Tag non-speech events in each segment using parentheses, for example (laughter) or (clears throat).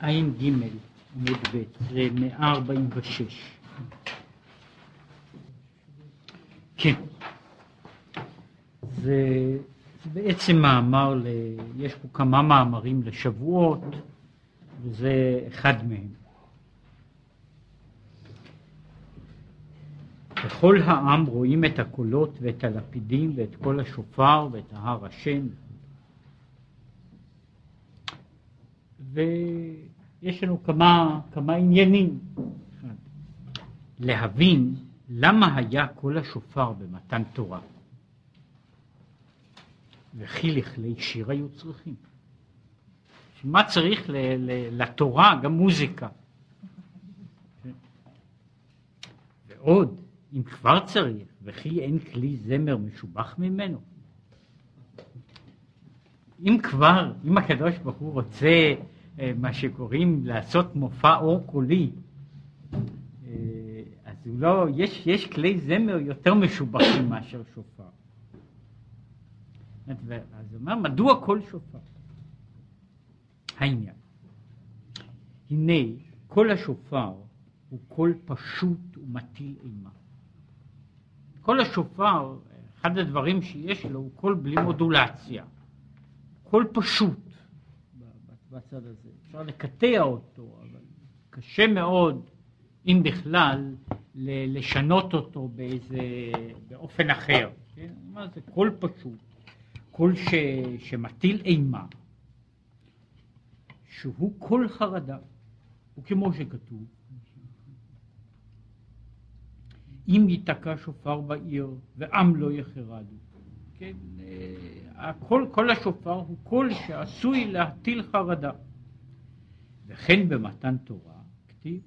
ע"ג עמוד ב', זה 146. כן. זה, זה בעצם מאמר, ל, יש פה כמה מאמרים לשבועות, וזה אחד מהם. וכל העם רואים את הקולות ואת הלפידים ואת קול השופר ואת ההר השם. ויש לנו כמה, כמה עניינים. להבין למה היה קול השופר במתן תורה, וכי לכלי שיר היו צריכים. מה צריך ל, ל, לתורה? גם מוזיקה. ועוד, אם כבר צריך, וכי אין כלי זמר משובח ממנו. אם כבר, אם הקדוש ברוך הוא רוצה אה, מה שקוראים לעשות מופע אור קולי, אה, אז הוא לא, יש, יש כלי זמר יותר משובחים (clears throat) מאשר שופר. אז הוא אומר, מדוע כל שופר? העניין. הנה, כל השופר הוא קול פשוט ומטיל אימה. קול השופר, אחד הדברים שיש לו הוא קול בלי מודולציה. קול פשוט בצד הזה. אפשר לקטע אותו, אבל קשה מאוד, אם בכלל, לשנות אותו באיזה, באופן אחר. כן? מה זה קול פשוט, קול ש, שמטיל אימה, שהוא קול חרדה, וכמו שכתוב, אם ייתקע שופר בעיר ועם לא יחרדו. כן, אה, הקול, קול השופר הוא קול שעשוי להטיל חרדה. וכן במתן תורה, כתיב,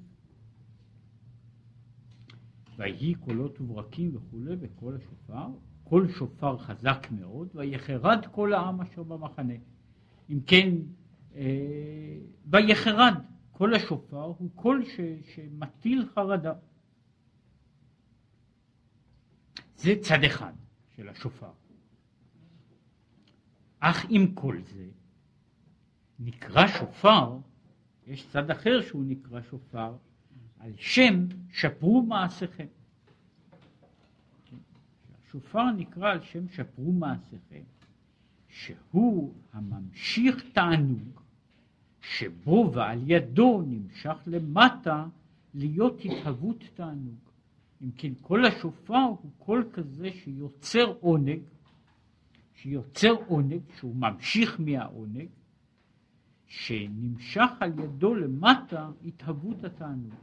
ויהי קולות וברקים וכולי וקול השופר, קול שופר חזק מאוד, ויחרד כל העם אשר במחנה. אם כן, אה, ויחרד, קול השופר הוא קול ש, שמטיל חרדה. זה צד אחד של השופר. אך עם כל זה, נקרא שופר, יש צד אחר שהוא נקרא שופר, על שם שפרו מעשיכם. השופר נקרא על שם שפרו מעשיכם, שהוא הממשיך תענוג, שבו ועל ידו נמשך למטה להיות התהוות תענוג. אם כן, כל השופר הוא קול כזה שיוצר עונג, שיוצר עונג, שהוא ממשיך מהעונג, שנמשך על ידו למטה התהוות התענוג,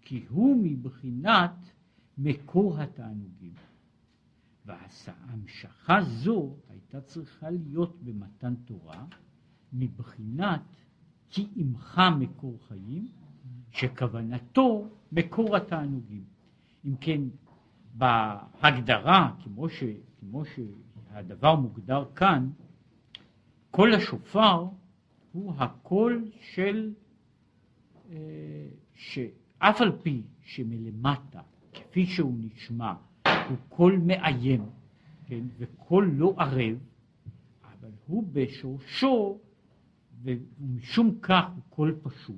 כי הוא מבחינת מקור התענוגים. וההמשכה זו הייתה צריכה להיות במתן תורה, מבחינת כי עמך מקור חיים, שכוונתו מקור התענוגים. אם כן, בהגדרה, כמו, ש, כמו שהדבר מוגדר כאן, קול השופר הוא הקול של, אה, שאף על פי שמלמטה, כפי שהוא נשמע, הוא קול מאיים, כן, וקול לא ערב, אבל הוא בשורשו, ומשום כך הוא קול פשוט.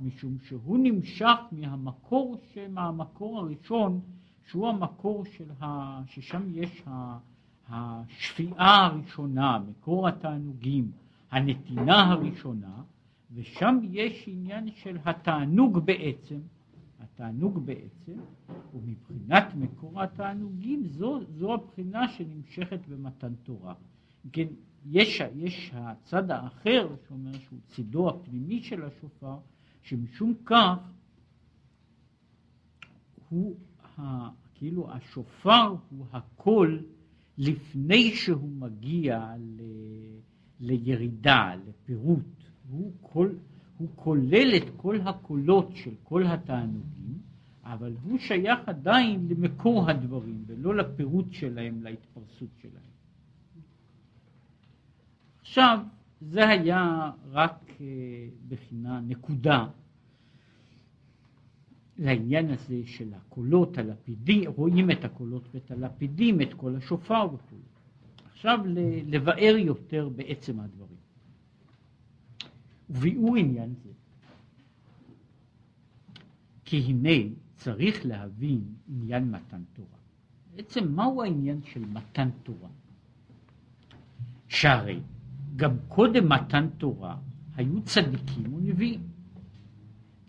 משום שהוא נמשך מהמקור, מהמקור הראשון, שהוא המקור של ה... ששם יש ה... השפיעה הראשונה, מקור התענוגים, הנתינה הראשונה, ושם יש עניין של התענוג בעצם, התענוג בעצם, ומבחינת מקור התענוגים זו, זו הבחינה שנמשכת במתן תורה. כן, יש, יש הצד האחר שאומר שהוא צידו הפנימי של השופר, שמשום כך הוא, ה, כאילו השופר הוא הקול לפני שהוא מגיע ל, לירידה, לפירוט, הוא, כל, הוא כולל את כל הקולות של כל התענוגים, אבל הוא שייך עדיין למקור הדברים ולא לפירוט שלהם, להתפרסות שלהם. עכשיו, זה היה רק אה, בחינה, נקודה, לעניין הזה של הקולות הלפידים, רואים את הקולות ואת הלפידים, את כל השופר וכו'. עכשיו לבאר יותר בעצם הדברים. וביאור עניין זה, כי הנה צריך להבין עניין מתן תורה. בעצם מהו העניין של מתן תורה? שהרי גם קודם מתן תורה היו צדיקים ונביאים.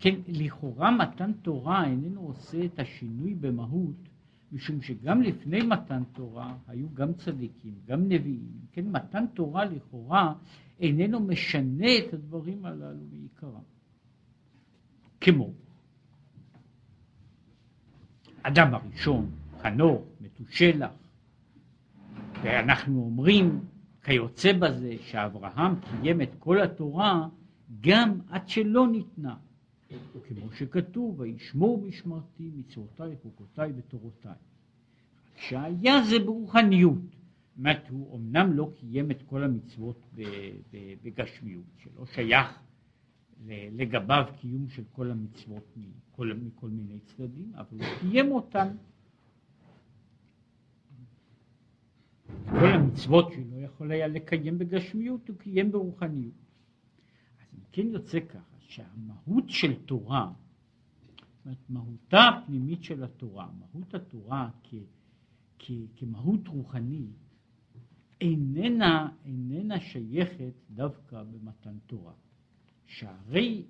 כן, לכאורה מתן תורה איננו עושה את השינוי במהות, משום שגם לפני מתן תורה היו גם צדיקים, גם נביאים. כן, מתן תורה לכאורה איננו משנה את הדברים הללו בעיקרם. כמו אדם הראשון, חנוך, מתושלח, ואנחנו אומרים כיוצא בזה שאברהם קיים את כל התורה גם עד שלא ניתנה. כמו שכתוב, וישמור משמרתי מצוותיי, חוקותיי ותורותיי. שהיה זה ברוחניות. זאת הוא אמנם לא קיים את כל המצוות בגשמיות, שלא שייך לגביו קיום של כל המצוות מכל, מכל מיני צדדים, אבל הוא קיים אותן. כל המצוות שלו יכול היה לקיים בגשמיות, הוא קיים ברוחניות. אז אם כן יוצא ככה, שהמהות של תורה, זאת מהותה הפנימית של התורה, מהות התורה כ, כ, כמהות רוחנית, איננה, איננה שייכת דווקא במתן תורה. שהרי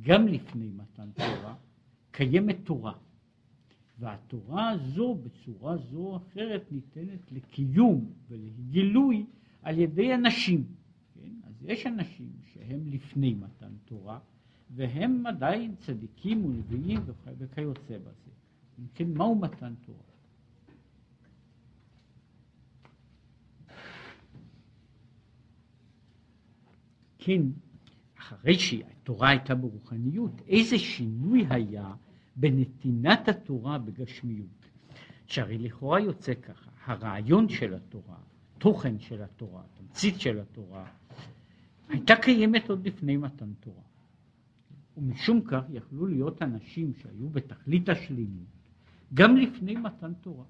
גם לפני מתן תורה קיימת תורה, והתורה הזו בצורה זו או אחרת ניתנת לקיום ולגילוי על ידי אנשים. כן? אז יש אנשים שהם לפני מתן תורה, והם עדיין צדיקים ונביאים וכיוצא בזה. אם כן, מהו מתן תורה? כן, אחרי שהתורה הייתה ברוחניות, איזה שינוי היה בנתינת התורה בגשמיות. שהרי לכאורה יוצא ככה, הרעיון של התורה, תוכן של התורה, תמצית של התורה, הייתה קיימת עוד לפני מתן תורה. ומשום כך יכלו להיות אנשים שהיו בתכלית השלמות גם לפני מתן תורה.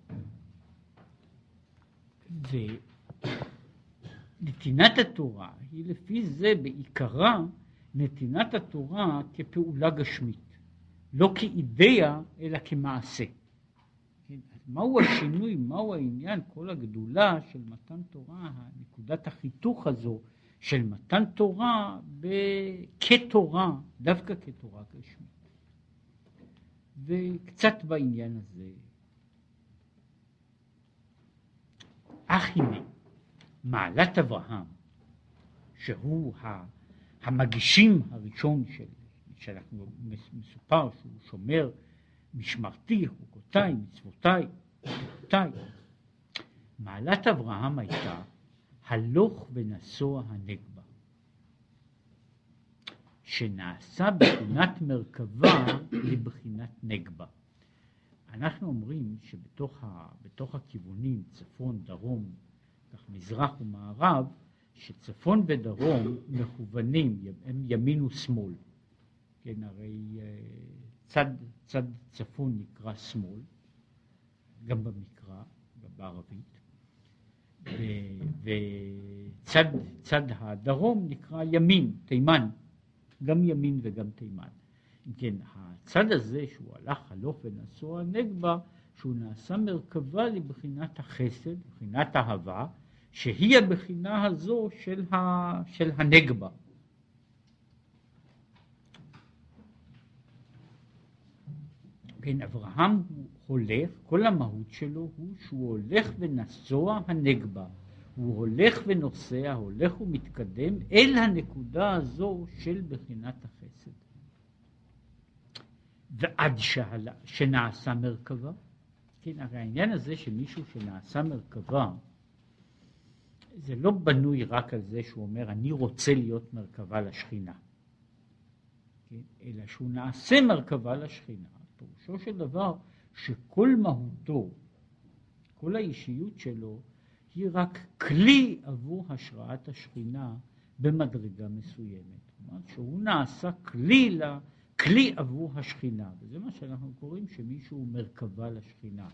ונתינת התורה היא לפי זה בעיקרה נתינת התורה כפעולה גשמית, לא כאידאה אלא כמעשה. כן? מהו השינוי, מהו העניין, כל הגדולה של מתן תורה, נקודת החיתוך הזו של מתן תורה כתורה, דווקא כתורה גשמית. וקצת בעניין הזה. אך הנה, מעלת אברהם, שהוא המגישים הראשון של, שאנחנו מסופר שהוא שומר משמרתי, חוקותיי, מצוותיי, חוקותיי. מעלת אברהם הייתה הלוך ונסוע הנגבה, שנעשה בחינת מרכבה לבחינת נגבה. אנחנו אומרים שבתוך ה, הכיוונים צפון, דרום, כך מזרח ומערב, שצפון ודרום מכוונים, הם ימין ושמאל. כן, הרי אה, צד, צד צפון נקרא שמאל, גם במקרא, גם בערבית, וצד הדרום נקרא ימין, תימן, גם ימין וגם תימן. אם כן, הצד הזה שהוא הלך הלוך ונסוע נגבה, שהוא נעשה מרכבה לבחינת החסד, בחינת אהבה, שהיא הבחינה הזו של, ה, של הנגבה. כן, אברהם הוא הולך, כל המהות שלו הוא שהוא הולך ונסוע הנגבה. הוא הולך ונוסע, הולך ומתקדם אל הנקודה הזו של בחינת החסד. ועד שעלה, שנעשה מרכבה, כן, הרי העניין הזה שמישהו שנעשה מרכבה, זה לא בנוי רק על זה שהוא אומר, אני רוצה להיות מרכבה לשכינה, כן? אלא שהוא נעשה מרכבה לשכינה. פירושו של דבר שכל מהותו, כל האישיות שלו, היא רק כלי עבור השראת השכינה במדרגה מסוימת. כלומר, שהוא נעשה כלי, לה, כלי עבור השכינה, וזה מה שאנחנו קוראים שמישהו מרכבה לשכינה.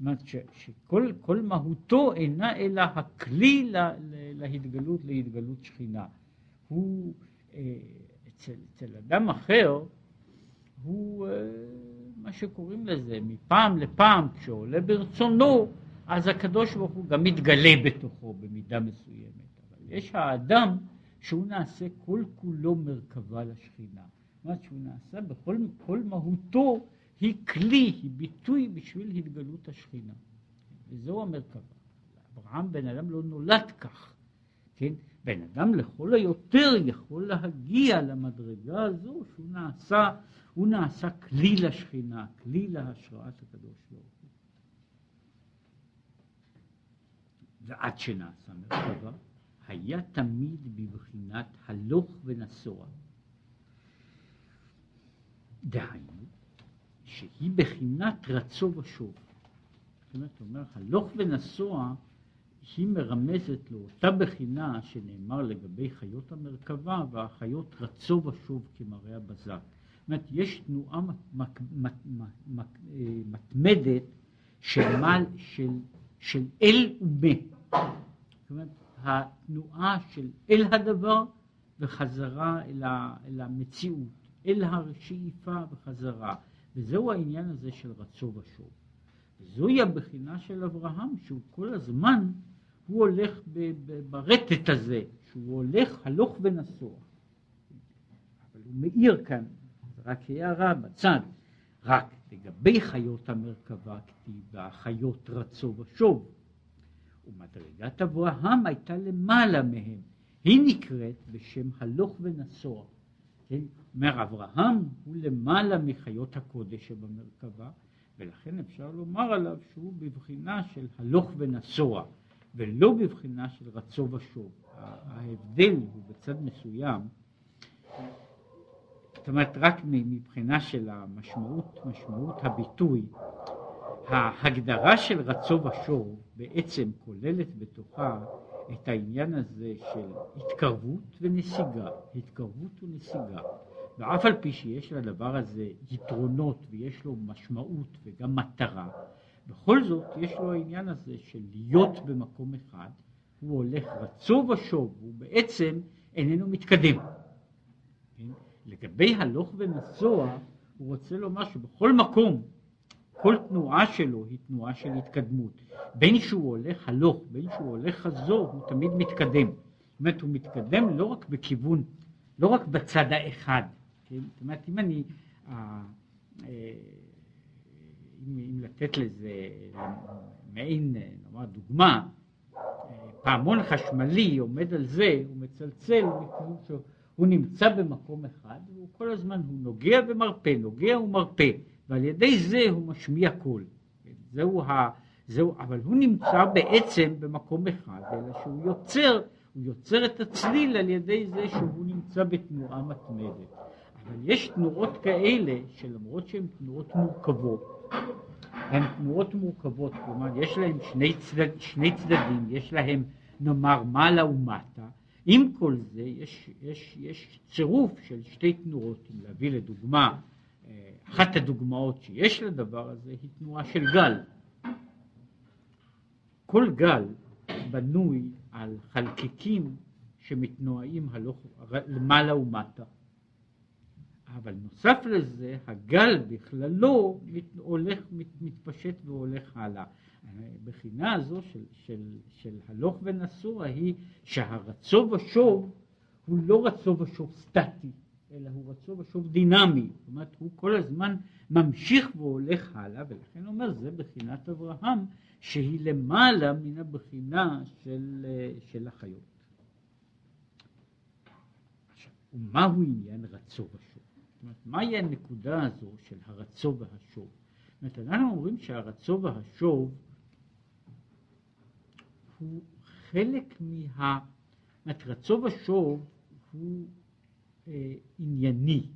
אומרת שכל מהותו אינה אלא הכלי לה, להתגלות, להתגלות שכינה. הוא, אה, אצל, אצל אדם אחר, הוא אה, מה שקוראים לזה, מפעם לפעם כשעולה ברצונו, אז הקדוש ברוך הוא גם מתגלה בתוכו במידה מסוימת. אבל יש האדם שהוא נעשה כל כולו מרכבה לשכינה. זאת אומרת שהוא נעשה בכל כל מהותו היא כלי, היא ביטוי בשביל התגלות השכינה. וזהו המרכבה. אברהם בן אדם לא נולד כך, כן? בן אדם לכל היותר יכול להגיע למדרגה הזו שהוא נעשה, הוא נעשה כלי לשכינה, כלי להשראת הקדוש ברוך הוא. ועד שנעשה מרכבה, היה תמיד בבחינת הלוך ונסוע. דהיינו, שהיא בחינת רצו ושוב. זאת אומרת, אומר, הלוך ונסוע היא מרמזת לאותה בחינה שנאמר לגבי חיות המרכבה והחיות רצו ושוב כמראה הבזק. אומרת, יש תנועה מתמדת של, מל, של, של אל ומה. זאת אומרת, התנועה של אל הדבר וחזרה אל, ה, אל המציאות, אל השאיפה וחזרה. וזהו העניין הזה של רצו ושוב. זוהי הבחינה של אברהם, שהוא כל הזמן, הוא הולך ברטט הזה, שהוא הולך הלוך ונסוע. אבל הוא מאיר כאן, רק הערה בצד, רק לגבי חיות המרכבה כתיב, והחיות רצו ושוב. ומדרגת אברהם הייתה למעלה מהם, היא נקראת בשם הלוך ונסוע. כן? אומר אברהם הוא למעלה מחיות הקודש שבמרכבה, ולכן אפשר לומר עליו שהוא בבחינה של הלוך ונסוע, ולא בבחינה של רצו ושוב. ההבדל הוא בצד מסוים, זאת אומרת רק מבחינה של המשמעות, משמעות הביטוי, ההגדרה של רצו ושוב בעצם כוללת בתוכה את העניין הזה של התקרבות ונסיגה, התקרבות ונסיגה. ואף על פי שיש לדבר הזה יתרונות ויש לו משמעות וגם מטרה, בכל זאת יש לו העניין הזה של להיות במקום אחד, הוא הולך רצו ושוב, הוא בעצם איננו מתקדם. לגבי הלוך ונסוע, הוא רוצה לומר שבכל מקום, כל תנועה שלו היא תנועה של התקדמות. בין שהוא הולך הלוך, בין שהוא הולך חזור, הוא תמיד מתקדם. זאת אומרת, הוא מתקדם לא רק בכיוון, לא רק בצד האחד, כן? זאת אומרת, אם אני, אה, אה, אם, אם לתת לזה מעין, נאמר דוגמה, אה, פעמון חשמלי עומד על זה, הוא מצלצל, הוא נמצא במקום אחד, והוא כל הזמן, הוא נוגע ומרפא, נוגע ומרפא, ועל ידי זה הוא משמיע קול. זהו ה... זהו, אבל הוא נמצא בעצם במקום אחד, אלא שהוא יוצר, הוא יוצר את הצליל על ידי זה שהוא נמצא בתנועה מתמדת. אבל יש תנועות כאלה שלמרות שהן תנועות מורכבות, הן תנועות מורכבות, כלומר יש להן שני, צדד, שני צדדים, יש להן נאמר מעלה ומטה, עם כל זה יש, יש, יש צירוף של שתי תנועות, אם להביא לדוגמה, אה, אחת הדוגמאות שיש לדבר הזה היא תנועה של גל. כל גל בנוי על חלקיקים שמתנועים הלוך למעלה ומטה. אבל נוסף לזה, הגל בכללו הולך, מת, מתפשט והולך הלאה. הבחינה הזו של, של, של הלוך ונסוע היא שהרצו ושוב הוא לא רצו ושוב סטטי, אלא הוא רצו ושוב דינמי. זאת אומרת, הוא כל הזמן ממשיך והולך הלאה, ולכן אומר, זה בחינת אברהם, שהיא למעלה מן הבחינה של, של החיות. ומהו עניין רצו ושוב? זאת אומרת, מהי הנקודה הזו של הרצו והשוב? זאת אומרת, אנחנו אומרים שהרצו והשוב הוא חלק מה... רצו ושוב הוא אה, ענייני.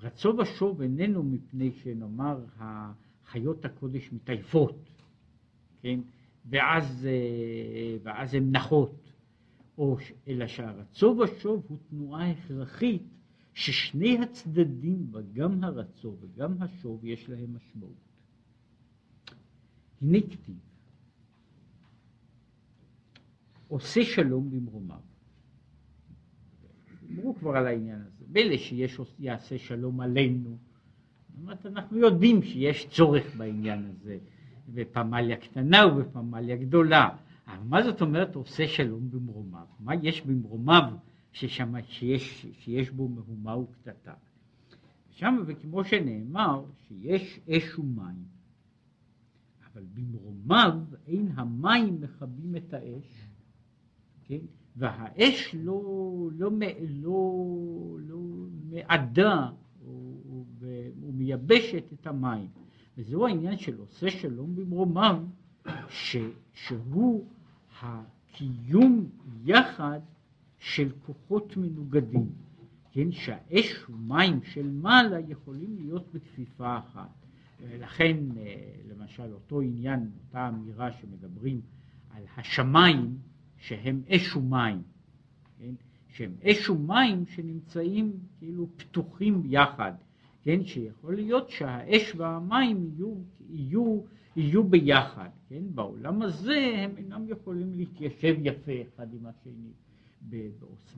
רצו ושוב איננו מפני שנאמר חיות הקודש מתעייפות, כן? ואז, אה, ואז הן נחות, או, אלא שהרצו ושוב הוא תנועה הכרחית ששני הצדדים בה, גם הרצו וגם השוב, יש להם משמעות. הנה כתיב, עושה שלום במרומיו. דיברו כבר על העניין הזה. מילא שיש יעשה שלום עלינו, זאת אומרת, אנחנו יודעים שיש צורך בעניין הזה, בפמליה קטנה ובפמליה גדולה. אבל מה זאת אומרת עושה שלום במרומיו? מה יש במרומיו ששם, שיש, שיש בו מהומה וקטטה? שם, וכמו שנאמר, שיש אש ומים, אבל במרומיו אין המים מכבים את האש, כן? והאש לא, לא, לא, לא מעדה ומייבשת את המים. וזהו העניין של עושה שלום במרומיו, ש, שהוא הקיום יחד של כוחות מנוגדים, כן, שהאש ומים של מעלה יכולים להיות בכפיפה אחת. לכן אה, למשל אותו עניין, אותה אמירה שמדברים על השמיים שהם אש ומים, כן, שהם אש ומים שנמצאים כאילו פתוחים יחד, כן, שיכול להיות שהאש והמים יהיו, יהיו, יהיו ביחד, כן, בעולם הזה הם אינם יכולים להתיישב יפה אחד עם השני.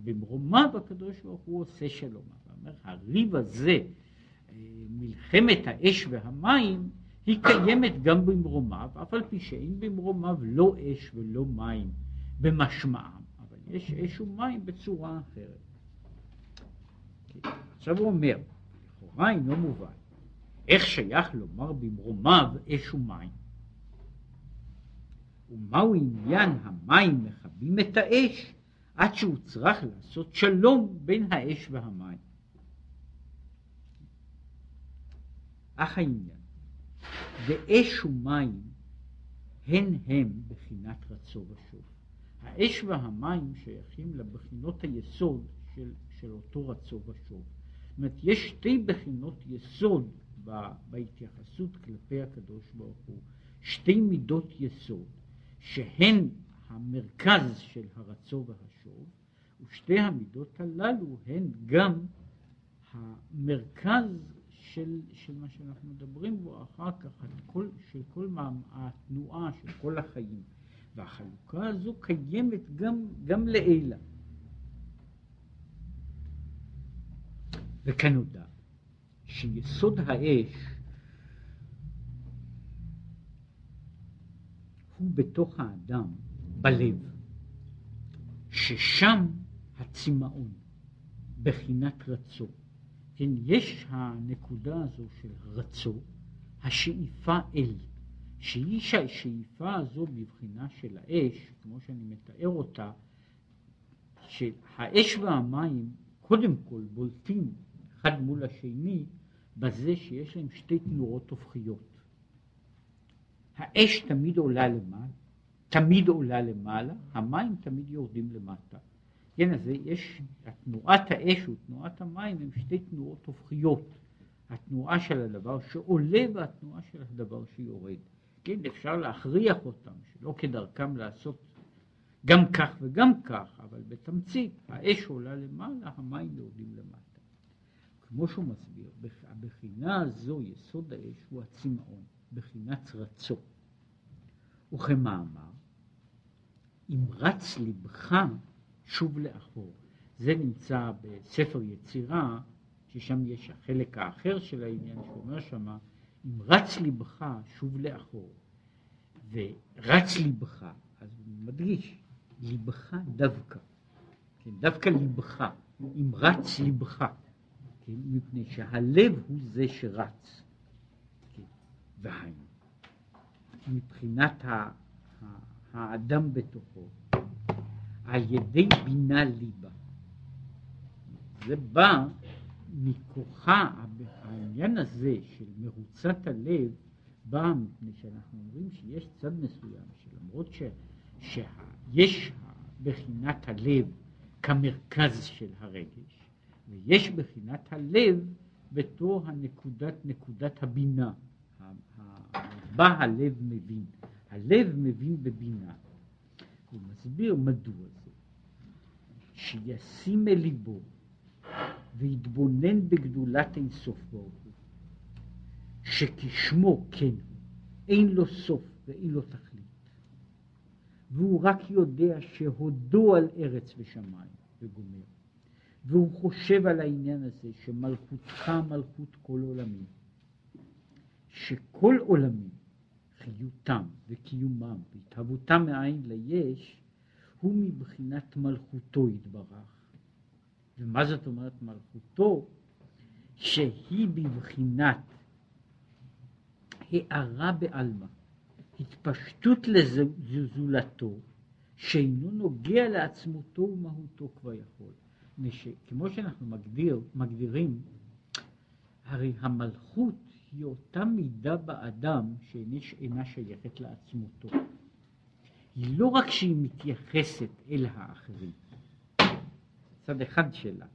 במרומיו הקדוש ברוך הוא עושה שלום. אומר, הריב הזה, אה, מלחמת האש והמים, היא קיימת גם במרומיו, אף על פי שאין במרומיו לא אש ולא מים במשמעם, אבל יש אש ומים בצורה אחרת. עכשיו הוא אומר, לכאורה אינו מובן, איך שייך לומר במרומיו אש ומים? ומהו עניין המים מכבים את האש עד שהוא צריך לעשות שלום בין האש והמים. אך העניין, ואש ומים הן הם בחינת רצו ושוב. האש והמים שייכים לבחינות היסוד של, של אותו רצו ושוב. זאת אומרת, יש שתי בחינות יסוד בהתייחסות כלפי הקדוש ברוך הוא, שתי מידות יסוד, שהן המרכז של הרצו והשוב, ושתי המידות הללו הן גם המרכז של, של מה שאנחנו מדברים בו אחר כך, כל, של כל התנועה של כל החיים. והחלוקה הזו קיימת גם, גם לעילה. וכנודע שיסוד האש הוא בתוך האדם בלב, ששם הצמאון, בחינת רצו. כן, יש הנקודה הזו של רצו, השאיפה אל, שהיא שהשאיפה הזו בבחינה של האש, כמו שאני מתאר אותה, שהאש והמים קודם כל בולטים אחד מול השני בזה שיש להם שתי תנועות הופכיות. האש תמיד עולה למעלה, תמיד עולה למעלה, המים תמיד יורדים למטה. כן, אז יש, תנועת האש ותנועת המים הן שתי תנועות הופכיות. התנועה של הדבר שעולה והתנועה של הדבר שיורד. כן, אפשר להכריח אותם, שלא כדרכם לעשות גם כך וגם כך, אבל בתמצית, האש עולה למעלה, המים יורדים למטה. כמו שהוא מסביר, הבחינה הזו, יסוד האש, הוא הצמאון, בחינת רצו. וכמאמר, אם רץ לבך, שוב לאחור. זה נמצא בספר יצירה, ששם יש החלק האחר של העניין, שאומר שמה, אם רץ לבך, שוב לאחור. ורץ לבך, אז הוא מדגיש, לבך דווקא. כן, דווקא לבך, אם רץ לבך. כן, מפני שהלב הוא זה שרץ. כן, והיינו, מבחינת ה... האדם בתוכו על ידי בינה ליבה. זה בא מכוחה, העניין הזה של מרוצת הלב בא מפני שאנחנו אומרים שיש צד מסוים שלמרות ש, שיש בחינת הלב כמרכז של הרגש ויש בחינת הלב בתור הנקודת, נקודת הבינה, בה הלב מבין. הלב מבין בבינה. הוא מסביר מדוע זה. שישים אל ליבו ויתבונן בגדולת אין סוף ברוך הוא, שכשמו כן אין לו סוף ואין לו תכלית. והוא רק יודע שהודו על ארץ ושמיים וגומר. והוא חושב על העניין הזה שמלכותך מלכות כל עולמים, שכל עולמים, חיותם וקיומם והתהוותם מאין ליש, הוא מבחינת מלכותו יתברך. ומה זאת אומרת מלכותו? שהיא בבחינת הארה בעלמא, התפשטות לזולתו, שאינו נוגע לעצמותו ומהותו כבר יכול. כמו שאנחנו מגדיר, מגדירים, הרי המלכות היא אותה מידה באדם שאינה שייכת לעצמותו. היא לא רק שהיא מתייחסת אל האחרים, צד אחד שלה,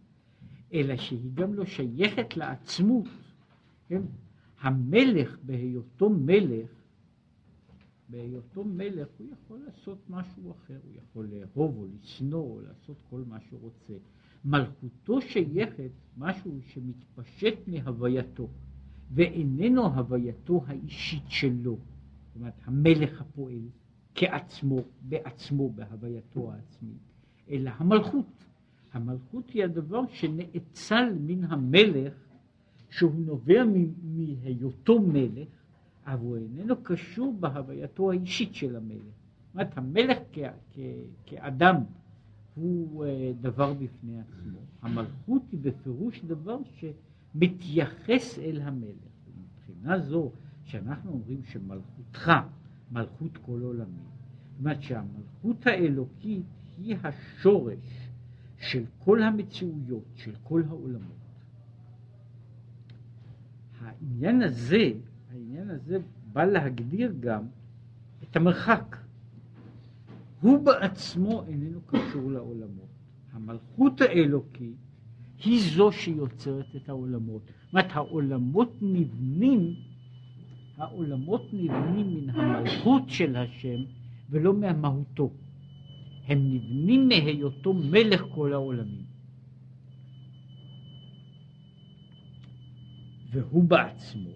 אלא שהיא גם לא שייכת לעצמות. כן? המלך בהיותו מלך, בהיותו מלך הוא יכול לעשות משהו אחר, הוא יכול לאהוב או לשנוא או לעשות כל מה שהוא רוצה. מלכותו שייכת משהו שמתפשט מהווייתו, ואיננו הווייתו האישית שלו. זאת אומרת, המלך הפועל כעצמו, בעצמו, בהווייתו העצמית, אלא המלכות. המלכות היא הדבר שנאצל מן המלך, שהוא נובע מהיותו מלך, אבל הוא איננו קשור בהווייתו האישית של המלך. זאת אומרת, המלך כ- כ- כאדם הוא אה, דבר בפני עצמו. המלכות היא בפירוש דבר שמתייחס אל המלך. מבחינה זו, שאנחנו אומרים שמלכותך, מלכות כל עולמי, זאת אומרת שהמלכות האלוקית היא השורש של כל המציאויות, של כל העולמות. העניין הזה, העניין הזה בא להגדיר גם את המרחק. הוא בעצמו איננו קשור לעולמות. המלכות האלוקית היא זו שיוצרת את העולמות. זאת אומרת, העולמות נבנים, העולמות נבנים מן המלכות של השם ולא מהמהותו. הם נבנים מהיותו מלך כל העולמים. והוא בעצמו,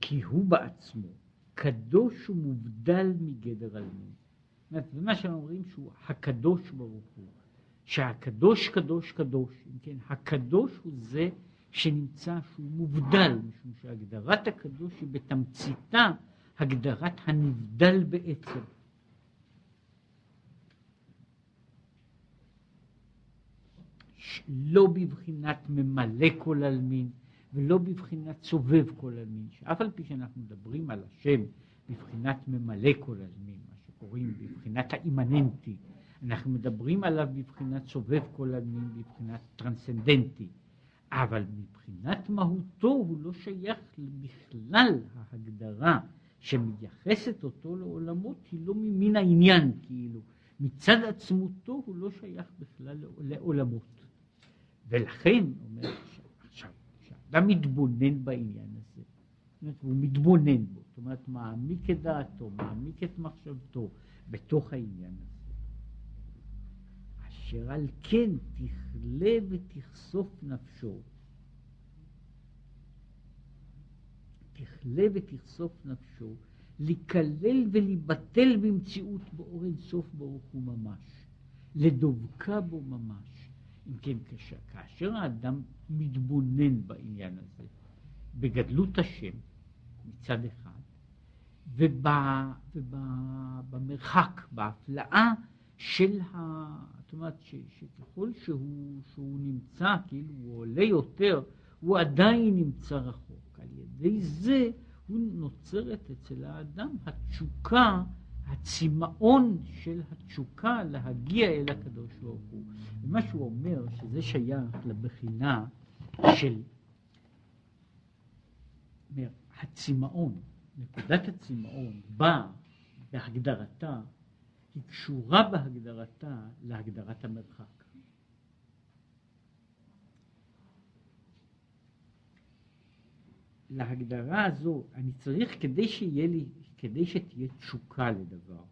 כי הוא בעצמו קדוש ומובדל מגדר אלמין. זה מה שהם אומרים שהוא הקדוש ברוך הוא, שהקדוש קדוש קדוש, אם כן, הקדוש הוא זה שנמצא שהוא מובדל, משום שהגדרת הקדוש היא בתמציתה הגדרת הנבדל בעצם. לא בבחינת ממלא כל עלמין ולא בבחינת סובב כל עלמין, שאף על פי שאנחנו מדברים על השם בבחינת ממלא כל עלמין, מה שקוראים בבחינת האימננטי, אנחנו מדברים עליו בבחינת סובב כל עלמין, בבחינת טרנסצנדנטי, אבל מבחינת מהותו הוא לא שייך בכלל ההגדרה שמייחסת אותו לעולמות היא לא ממין העניין כאילו, מצד עצמותו הוא לא שייך בכלל לעולמות. ולכן, אומר עכשיו, כשאדם מתבונן בעניין הזה, אומרת, הוא מתבונן בו, זאת אומרת, מעמיק את דעתו, מעמיק את מחשבתו בתוך העניין הזה. אשר על כן תכלה ותכסוף נפשו תכלה ותכסוף נפשו, לקלל ולהיבטל במציאות באור אינסוף ברוך הוא ממש, לדבקה בו ממש. אם כן, כאשר האדם מתבונן בעניין הזה, בגדלות השם מצד אחד, ובמרחק, בהפלאה של ה... זאת אומרת, ש, שככל שהוא, שהוא נמצא, כאילו הוא עולה יותר, הוא עדיין נמצא רחוק. על ידי זה הוא נוצרת אצל האדם התשוקה, הצמאון של התשוקה להגיע אל הקדוש ברוך הוא. ומה שהוא אומר שזה שייך לבחינה של הצמאון, נקודת הצמאון באה בהגדרתה, היא קשורה בהגדרתה להגדרת המרחק. להגדרה הזו, אני צריך כדי שיהיה לי, כדי שתהיה תשוקה לדבר,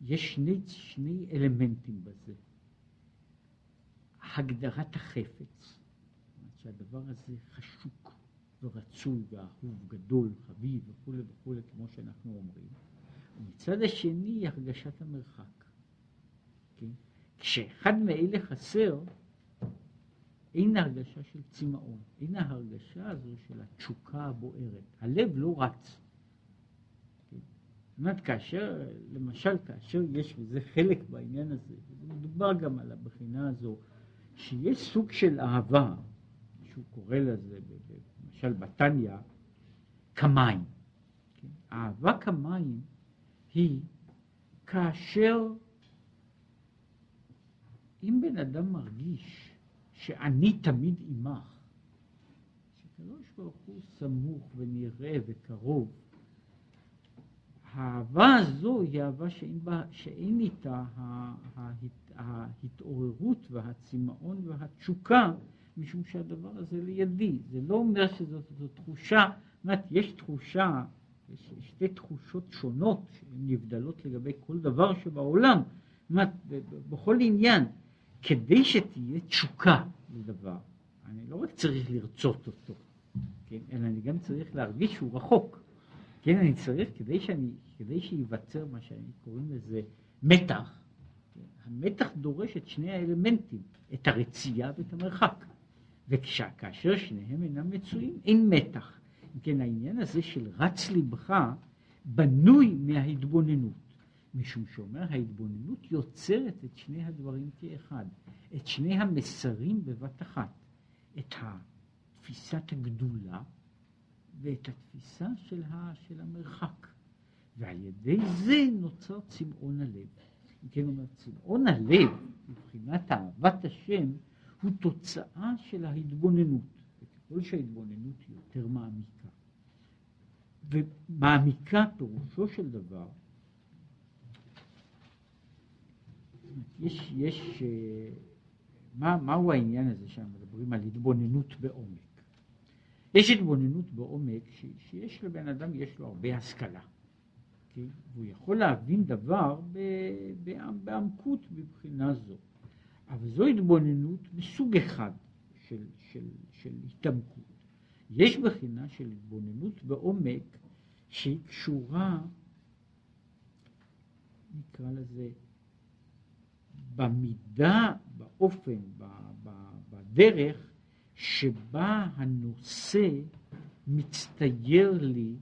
יש שני, שני אלמנטים בזה. הגדרת החפץ, שהדבר הזה חשוק ורצוי ואהוב, גדול, חביב וכולי וכולי, כמו שאנחנו אומרים. ומצד השני, הרגשת המרחק. כן? כשאחד מאלה חסר, אין הרגשה של צמאון, אין ההרגשה הזו של התשוקה הבוערת. הלב לא רץ. אומרת, כאשר, למשל, כאשר יש, וזה חלק בעניין הזה, מדובר גם על הבחינה הזו, שיש סוג של אהבה, שהוא קורא לזה, למשל בתניא, כמים. כן? אהבה כמים היא כאשר אם בן אדם מרגיש שאני תמיד עמך, שקדוש ברוך הוא סמוך ונראה וקרוב, האהבה הזו היא אהבה שאין, בה, שאין איתה ההתעוררות והצמאון והתשוקה, משום שהדבר הזה לידי. זה לא אומר שזאת תחושה, זאת אומרת, יש תחושה, יש שתי תחושות שונות שהן נבדלות לגבי כל דבר שבעולם. זאת אומרת, בכל עניין, כדי שתהיה תשוקה לדבר, אני לא רק צריך לרצות אותו, כן, אלא אני גם צריך להרגיש שהוא רחוק. כן, אני צריך, כדי, שאני, כדי שייווצר מה שאני קוראים לזה מתח, המתח דורש את שני האלמנטים, את הרצייה ואת המרחק. וכאשר שניהם אינם מצויים, אין מתח. אם כן, העניין הזה של רץ לבך בנוי מההתבוננות. משום שאומר ההתבוננות יוצרת את שני הדברים כאחד, את שני המסרים בבת אחת, את תפיסת הגדולה ואת התפיסה של, ה, של המרחק. ועל ידי זה נוצר צמאון הלב. אם כן אומר, צמאון הלב, מבחינת אהבת השם, הוא תוצאה של ההתבוננות. וככל שההתבוננות היא יותר מעמיקה, ומעמיקה פירושו של דבר, יש, יש, אה, מה, מהו העניין הזה שאנחנו מדברים על התבוננות בעומק? יש התבוננות בעומק ש, שיש לבן אדם, יש לו הרבה השכלה. כן? והוא יכול להבין דבר בעמקות מבחינה זו. אבל זו התבוננות מסוג אחד של, של, של התעמקות. יש בחינה של התבוננות בעומק שהיא קשורה, נקרא לזה, במידה, באופן, בדרך שבה הנושא מצטייר לי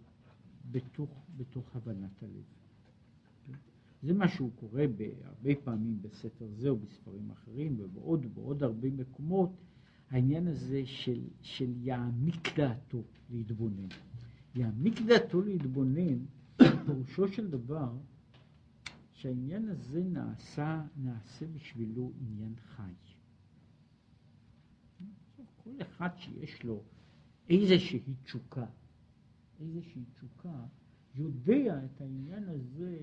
בתוך, בתוך הבנת הלב. זה מה שהוא קורא הרבה פעמים בספר זה או בספרים אחרים ובעוד ובעוד הרבה מקומות, העניין הזה של, של יעמיק דעתו להתבונן. יעמיק דעתו להתבונן, פירושו של דבר שהעניין הזה נעשה, נעשה בשבילו עניין חי. כל אחד שיש לו איזושהי תשוקה, איזושהי תשוקה, יודע את העניין הזה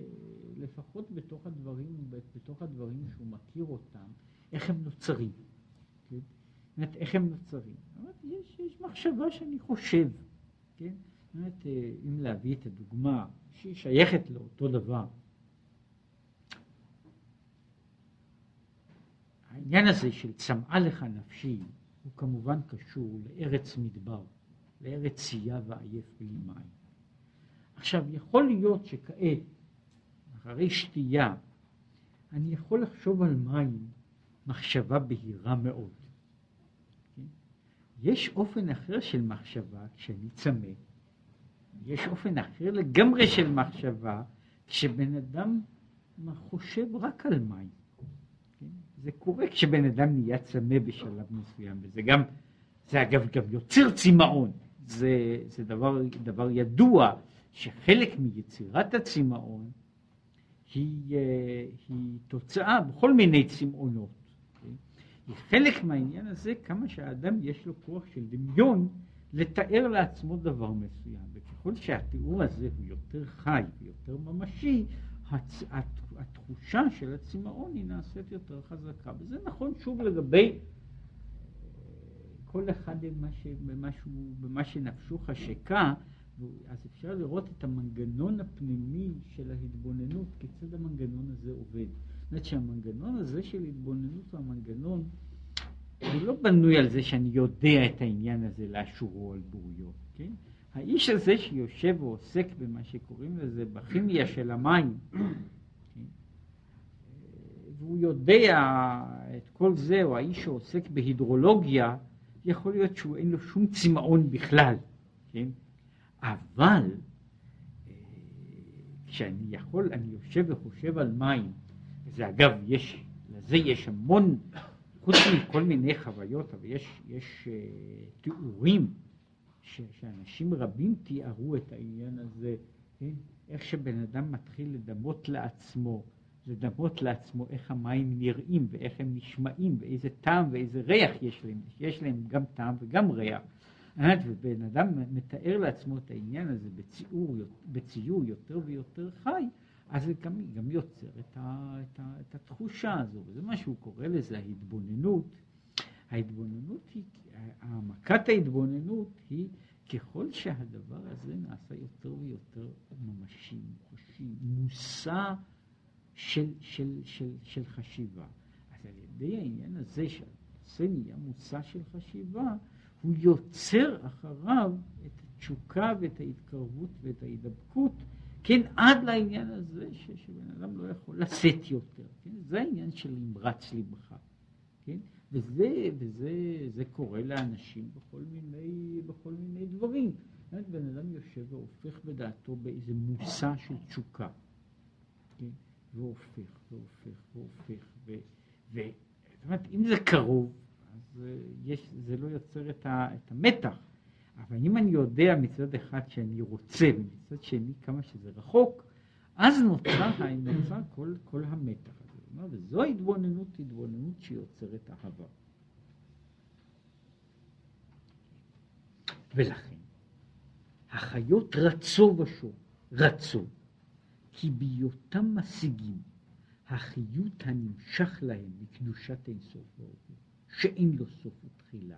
לפחות בתוך הדברים, בתוך הדברים שהוא מכיר אותם, איך הם נוצרים. כן? זאת אומרת, איך הם נוצרים. אומרת, יש, יש מחשבה שאני חושב, כן? זאת אומרת, אה, אם להביא את הדוגמה שהיא שייכת לאותו דבר, העניין הזה של צמאה לך נפשי הוא כמובן קשור לארץ מדבר, לארץ צייה ועייף בלי מים. עכשיו, יכול להיות שכעת, אחרי שתייה, אני יכול לחשוב על מים מחשבה בהירה מאוד. כן? יש אופן אחר של מחשבה כשאני צמא, יש אופן אחר לגמרי של מחשבה כשבן אדם חושב רק על מים. זה קורה כשבן אדם נהיה צמא בשלב מסוים, וזה גם, זה אגב גם יוצר צמאון, זה, זה דבר, דבר ידוע, שחלק מיצירת הצמאון היא, אה, היא תוצאה בכל מיני צמאונות. היא חלק מהעניין הזה כמה שהאדם יש לו כוח של דמיון לתאר לעצמו דבר מסוים, וככל שהתיאור הזה הוא יותר חי ויותר ממשי, הצ... התחושה של הצמאון היא נעשית יותר חזקה. וזה נכון שוב לגבי אה, כל אחד במה, ש... במה, שהוא... במה שנפשו חשקה, אז אפשר לראות את המנגנון הפנימי של ההתבוננות, כיצד המנגנון הזה עובד. זאת אומרת שהמנגנון הזה של התבוננות הוא המנגנון, הוא לא בנוי על זה שאני יודע את העניין הזה לאשורו על בוריו, כן? האיש הזה שיושב ועוסק במה שקוראים לזה בכימיה של המים, והוא יודע את כל זה, או האיש שעוסק בהידרולוגיה, יכול להיות שהוא אין לו שום צמאון בכלל, כן? אבל אה, כשאני יכול, אני יושב וחושב על מים, וזה אגב, יש, לזה יש המון, חוץ מכל מיני חוויות, אבל יש, יש uh, תיאורים ש, שאנשים רבים תיארו את העניין הזה, כן? איך שבן אדם מתחיל לדמות לעצמו, לדמות לעצמו איך המים נראים ואיך הם נשמעים ואיזה טעם ואיזה ריח יש להם, יש להם גם טעם וגם ריח. ובן אדם מתאר לעצמו את העניין הזה בציור, בציור יותר ויותר חי, אז זה גם, גם יוצר את, ה, את, ה, את התחושה הזו, וזה מה שהוא קורא לזה ההתבוננות. ההתבוננות היא, העמקת ההתבוננות היא ככל שהדבר הזה נעשה יותר ויותר ממשי, מוחשי, מושא של, של, של, של חשיבה. אז על ידי העניין הזה שהנושא נהיה מושא של חשיבה, הוא יוצר אחריו את התשוקה ואת ההתקרבות ואת ההידבקות, כן, עד לעניין הזה ש, שבן אדם לא יכול לשאת יותר, כן? זה העניין של נמרץ לבך, כן? וזה, וזה זה קורה לאנשים בכל מיני, בכל מיני דברים. בן אדם יושב והופך בדעתו באיזה מושא של תשוקה, כן? והופך, והופך, והופך, ו... ו... זאת אומרת, אם זה קרוב, יש, זה לא יוצר את, ה, את המתח. אבל אם אני יודע מצד אחד שאני רוצה, ומצד שני כמה שזה רחוק, אז נוצר, נוצר כל, כל המתח הזה. וזו התבוננות, התבוננות שיוצרת אהבה. ולכן, החיות רצו ושוב, רצו, כי בהיותם משיגים החיות הנמשך להם מקדושת אינסוף הוא, שאין לו סוף ותחילה.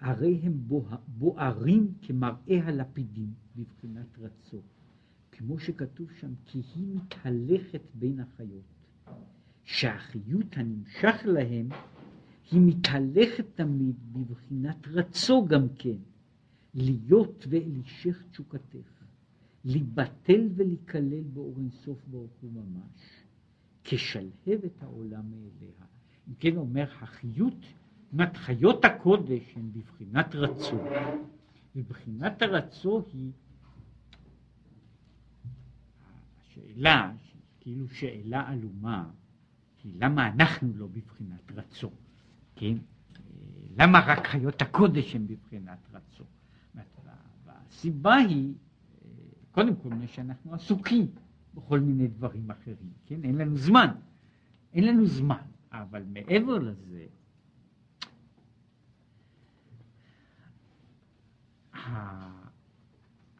הרי הם בוערים כמראה הלפידים בבחינת רצו, כמו שכתוב שם, כי היא מתהלכת בין החיות, שהחיות הנמשך להם היא מתהלכת תמיד בבחינת רצו גם כן, להיות ואלישך תשוקתך, להיבטל ולהיכלל באור אינסוף ברוך הוא ממש, כשלהב את העולם מאליה. אם כן אומר, החיות, זאת חיות הקודש הן בבחינת רצו, ובחינת הרצו היא השאלה, כאילו שאלה עלומה, היא למה אנחנו לא בבחינת רצו, כן? למה רק חיות הקודש הן בבחינת רצו? והסיבה היא, קודם כל, שאנחנו עסוקים בכל מיני דברים אחרים, כן? אין לנו זמן. אין לנו זמן. אבל מעבר לזה,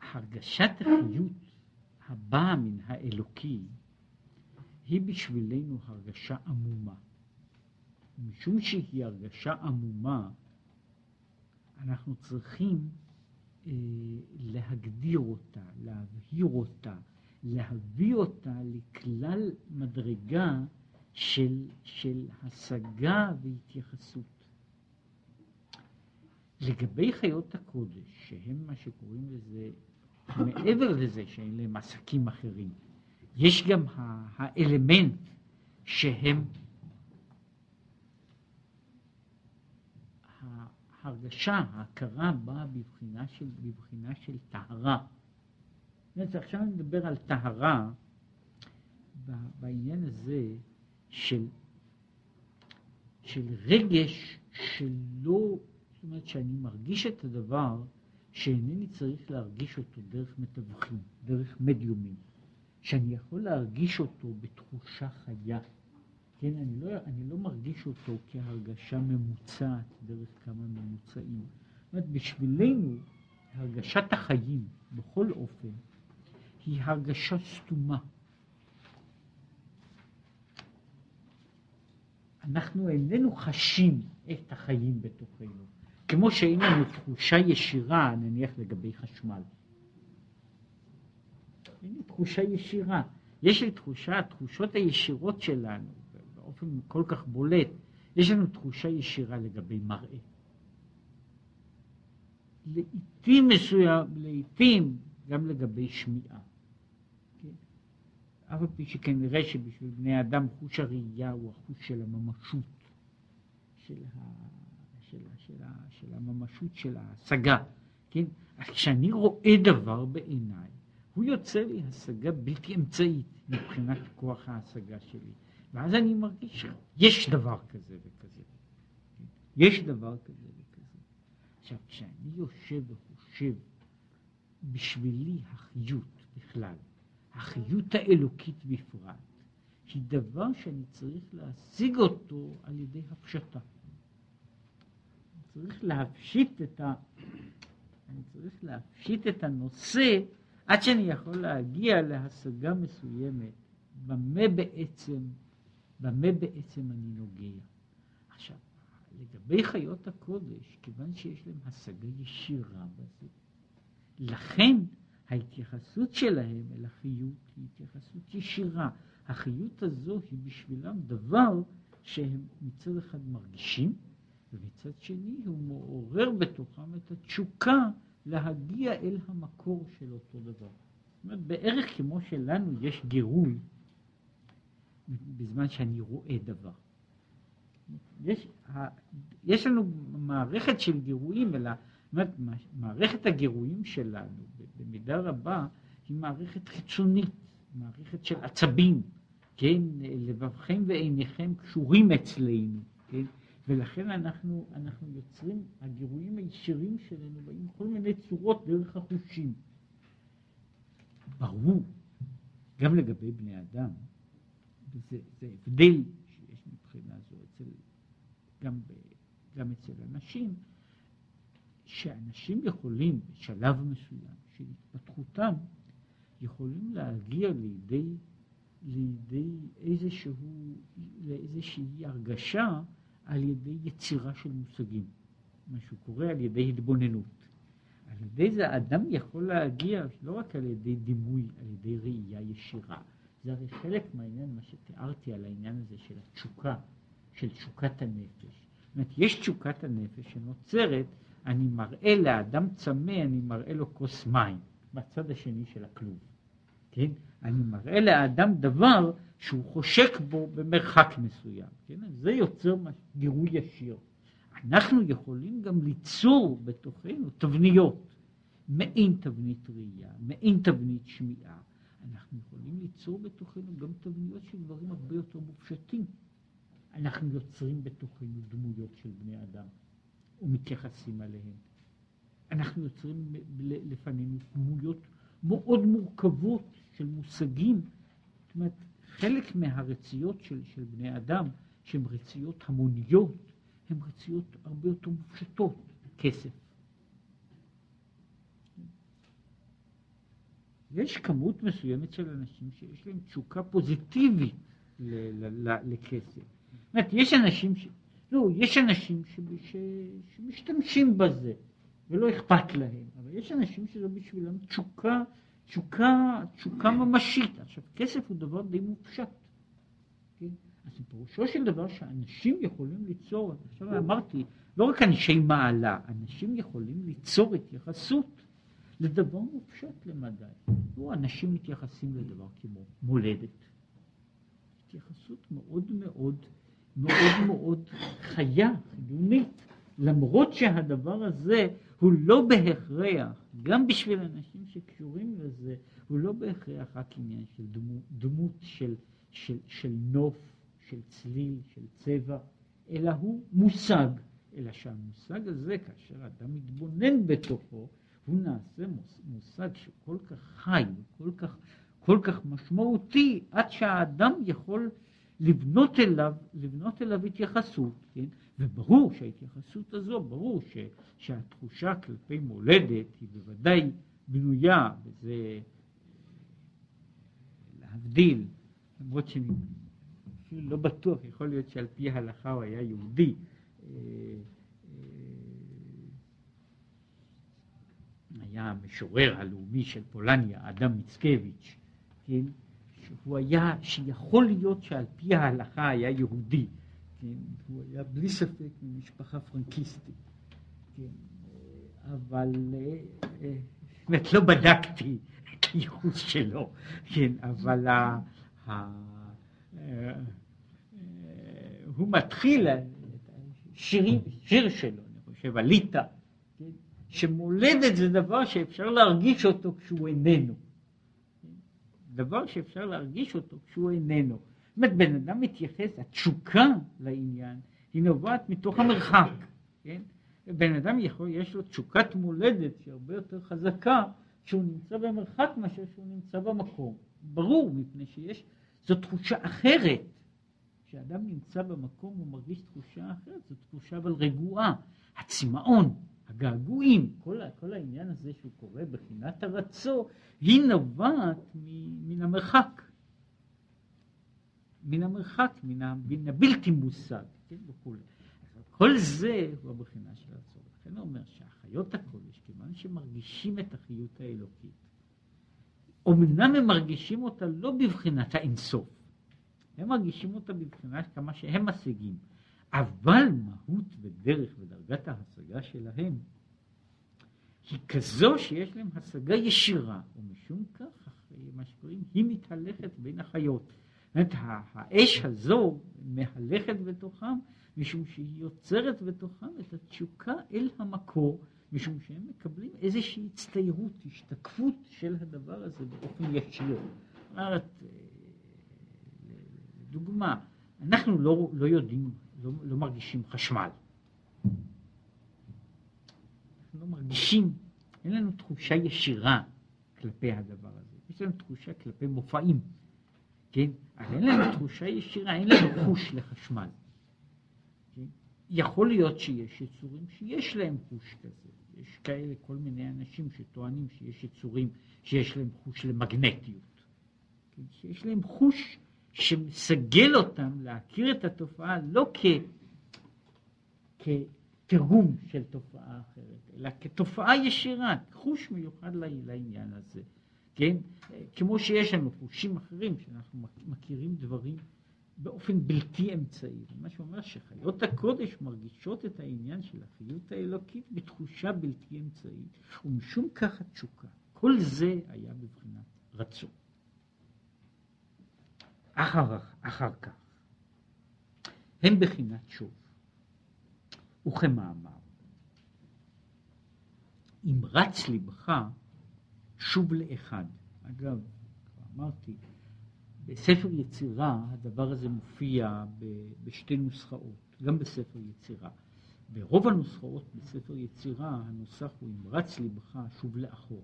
הרגשת החיות הבאה מן האלוקי היא בשבילנו הרגשה עמומה. משום שהיא הרגשה עמומה, אנחנו צריכים אה, להגדיר אותה, להבהיר אותה, להביא אותה לכלל מדרגה של, של השגה והתייחסות. לגבי חיות הקודש, שהם מה שקוראים לזה, מעבר לזה שאין להם עסקים אחרים, יש גם האלמנט שהם ההרגשה, ההכרה באה בבחינה של, בבחינה של טהרה. עכשיו אני מדבר על טהרה בעניין הזה של, של רגש שלא, זאת אומרת שאני מרגיש את הדבר שאינני צריך להרגיש אותו דרך מתווכים, דרך מדיומים, שאני יכול להרגיש אותו בתחושה חיה. כן, אני לא, אני לא מרגיש אותו כהרגשה ממוצעת דרך כמה ממוצעים. זאת אומרת, בשבילנו הרגשת החיים בכל אופן היא הרגשה סתומה. אנחנו איננו חשים את החיים בתוכנו, כמו שאין לנו תחושה ישירה, נניח לגבי חשמל. אין לי תחושה ישירה. יש לי תחושה, התחושות הישירות שלנו, באופן כל כך בולט, יש לנו תחושה ישירה לגבי מראה. לעיתים מסוים, לעיתים גם לגבי שמיעה. כן? אף על פי שכנראה שבשביל בני אדם חוש הראייה הוא החוש של הממשות, של, ה, של, של, של הממשות של ההשגה, כן? כשאני רואה דבר בעיניי, הוא יוצר לי השגה בלתי אמצעית מבחינת כוח ההשגה שלי. ואז אני מרגיש שיש דבר כזה וכזה. יש דבר כזה וכזה. עכשיו, כשאני יושב וחושב, בשבילי החיות בכלל, החיות האלוקית בפרט, היא דבר שאני צריך להשיג אותו על ידי הפשטה. צריך להפשיט את ה... אני צריך להפשיט את הנושא עד שאני יכול להגיע להשגה מסוימת, במה בעצם, במה בעצם אני נוגע. עכשיו, לגבי חיות הקודש, כיוון שיש להם השגה ישירה בזה, לכן ההתייחסות שלהם אל החיות היא התייחסות ישירה. החיות הזו היא בשבילם דבר שהם מצד אחד מרגישים, ומצד שני הוא מעורר בתוכם את התשוקה להגיע אל המקור של אותו דבר. זאת אומרת, בערך כמו שלנו יש גירוי בזמן שאני רואה דבר. יש, יש לנו מערכת של גירויים, אלא אומרת, מערכת הגירויים שלנו במידה רבה היא מערכת חיצונית, מערכת של עצבים, כן, לבבכם ועיניכם קשורים אצלנו, כן, ולכן אנחנו, אנחנו יוצרים, הגירויים הישירים שלנו באים בכל מיני צורות דרך החושים. ברור, גם לגבי בני אדם, וזה הבדל שיש מבחינה זו אצל, גם, גם אצל אנשים, שאנשים יכולים בשלב מסוים של התפתחותם, יכולים להגיע לידי, לידי איזשהו, לאיזושהי הרגשה על ידי יצירה של מושגים, מה שהוא קורא על ידי התבוננות. על ידי זה האדם יכול להגיע לא רק על ידי דימוי, על ידי ראייה ישירה. זה הרי חלק מהעניין, מה שתיארתי על העניין הזה של התשוקה, של תשוקת הנפש. זאת אומרת, יש תשוקת הנפש שנוצרת, אני מראה לאדם צמא, אני מראה לו כוס מים, בצד השני של הכלוב. כן? אני מראה לאדם דבר שהוא חושק בו במרחק מסוים, כן? זה יוצר גירוי ישיר. אנחנו יכולים גם ליצור בתוכנו תבניות, מעין תבנית ראייה, מעין תבנית שמיעה. אנחנו יכולים ליצור בתוכנו גם תבניות של דברים הרבה יותר מופשטים. אנחנו יוצרים בתוכנו דמויות של בני אדם ומתייחסים אליהם. אנחנו יוצרים לפנינו דמויות מאוד מורכבות של מושגים. זאת אומרת, חלק מהרציות של, של בני אדם, שהן רציות המוניות, הן רציות הרבה יותר מופשטות, כסף. יש כמות מסוימת של אנשים שיש להם תשוקה פוזיטיבית לכסף. זאת אומרת, יש אנשים, ש... לא, יש אנשים ש... ש... שמשתמשים בזה ולא אכפת להם, אבל יש אנשים שזה בשבילם תשוקה תשוקה, תשוקה ממשית. עכשיו, כסף הוא דבר די מופשט. כן? אז פירושו של דבר שאנשים יכולים ליצור, עכשיו אמרתי, לא רק אנשי מעלה, אנשים יכולים ליצור התייחסות לדבר מופשט למדי. לא, אנשים מתייחסים לדבר כמו מולדת. התייחסות מאוד מאוד מאוד מאוד חיה, חיונית, למרות שהדבר הזה הוא לא בהכרח, גם בשביל אנשים שקשורים לזה, הוא לא בהכרח רק עניין של דמות, דמות של, של, של נוף, של צליל, של צבע, אלא הוא מושג. אלא שהמושג הזה, כאשר אדם מתבונן בתוכו, הוא נעשה מושג שכל כך חי, כל כך, כל כך משמעותי, עד שהאדם יכול לבנות אליו, לבנות אליו התייחסות, כן? וברור שההתייחסות הזו, ברור ש, שהתחושה כלפי מולדת היא בוודאי בנויה, וזה להבדיל, למרות שאני אפילו לא בטוח, יכול להיות שעל פי ההלכה הוא היה יהודי. אה, אה, היה המשורר הלאומי של פולניה, אדם מיצקביץ', כן? שהוא היה, שיכול להיות שעל פי ההלכה היה יהודי, כן? הוא היה בלי ספק ממשפחה פרנקיסטית, כן? אבל באמת לא בדקתי את הייחוס שלו, כן? אבל, הוא מתחיל, שירים, שיר שלו, אני חושב, הליטא, כן? שמולדת זה דבר שאפשר להרגיש אותו כשהוא איננו. דבר שאפשר להרגיש אותו כשהוא איננו. זאת אומרת, בן אדם מתייחס, התשוקה לעניין היא נובעת מתוך המרחק, כן? בן אדם יכול, יש לו תשוקת מולדת שהיא הרבה יותר חזקה כשהוא נמצא במרחק מאשר שהוא נמצא במקום. ברור, מפני שיש, זו תחושה אחרת. כשאדם נמצא במקום הוא מרגיש תחושה אחרת, זו תחושה אבל רגועה. הצמאון, הגעגועים, כל, כל העניין הזה שהוא קורה בחינת הרצו, היא נובעת מן המרחק. מן המרחק, מן, הבלתי מושג, כן, וכולי. כל זה הוא הבחינה של הצורך. לכן הוא אומר שהחיות הקודש, כיוון שמרגישים את החיות האלוקית, אמנם הם מרגישים אותה לא בבחינת האינסוף, הם מרגישים אותה בבחינת כמה שהם משיגים, אבל מהות ודרך ודרגת ההשגה שלהם היא כזו שיש להם השגה ישירה, ומשום כך, מה שקוראים, היא מתהלכת בין החיות. זאת אומרת, האש הזו מהלכת בתוכם, משום שהיא יוצרת בתוכם את התשוקה אל המקור, משום שהם מקבלים איזושהי הצטיירות, השתקפות של הדבר הזה באופן ישיר. זאת אומרת, לדוגמה, אנחנו לא, לא יודעים, לא, לא מרגישים חשמל. אנחנו לא מרגישים, אין לנו תחושה ישירה כלפי הדבר הזה. יש לנו תחושה כלפי מופעים, כן? אבל אין לנו תחושה ישירה, אין לנו חוש לחשמל. כן? יכול להיות שיש יצורים שיש להם חוש כזה. יש כאלה, כל מיני אנשים שטוענים שיש יצורים שיש להם חוש למגנטיות. כן? שיש להם חוש שמסגל אותם להכיר את התופעה לא כ... כתרגום של תופעה אחרת, אלא כתופעה ישירה, חוש מיוחד לעניין הזה. כן? כמו שיש לנו חושים אחרים, שאנחנו מכירים דברים באופן בלתי אמצעי. מה שאומר שחיות הקודש מרגישות את העניין של החיות האלוקית בתחושה בלתי אמצעית, ומשום כך התשוקה. כל זה היה בבחינת רצון. אחר, אחר כך, הם בחינת שוב, וכמאמר, אם רץ לבך, שוב לאחד. אגב, אמרתי, בספר יצירה הדבר הזה מופיע בשתי נוסחאות, גם בספר יצירה. ברוב הנוסחאות בספר יצירה הנוסח הוא אם רץ לבך שוב לאחור.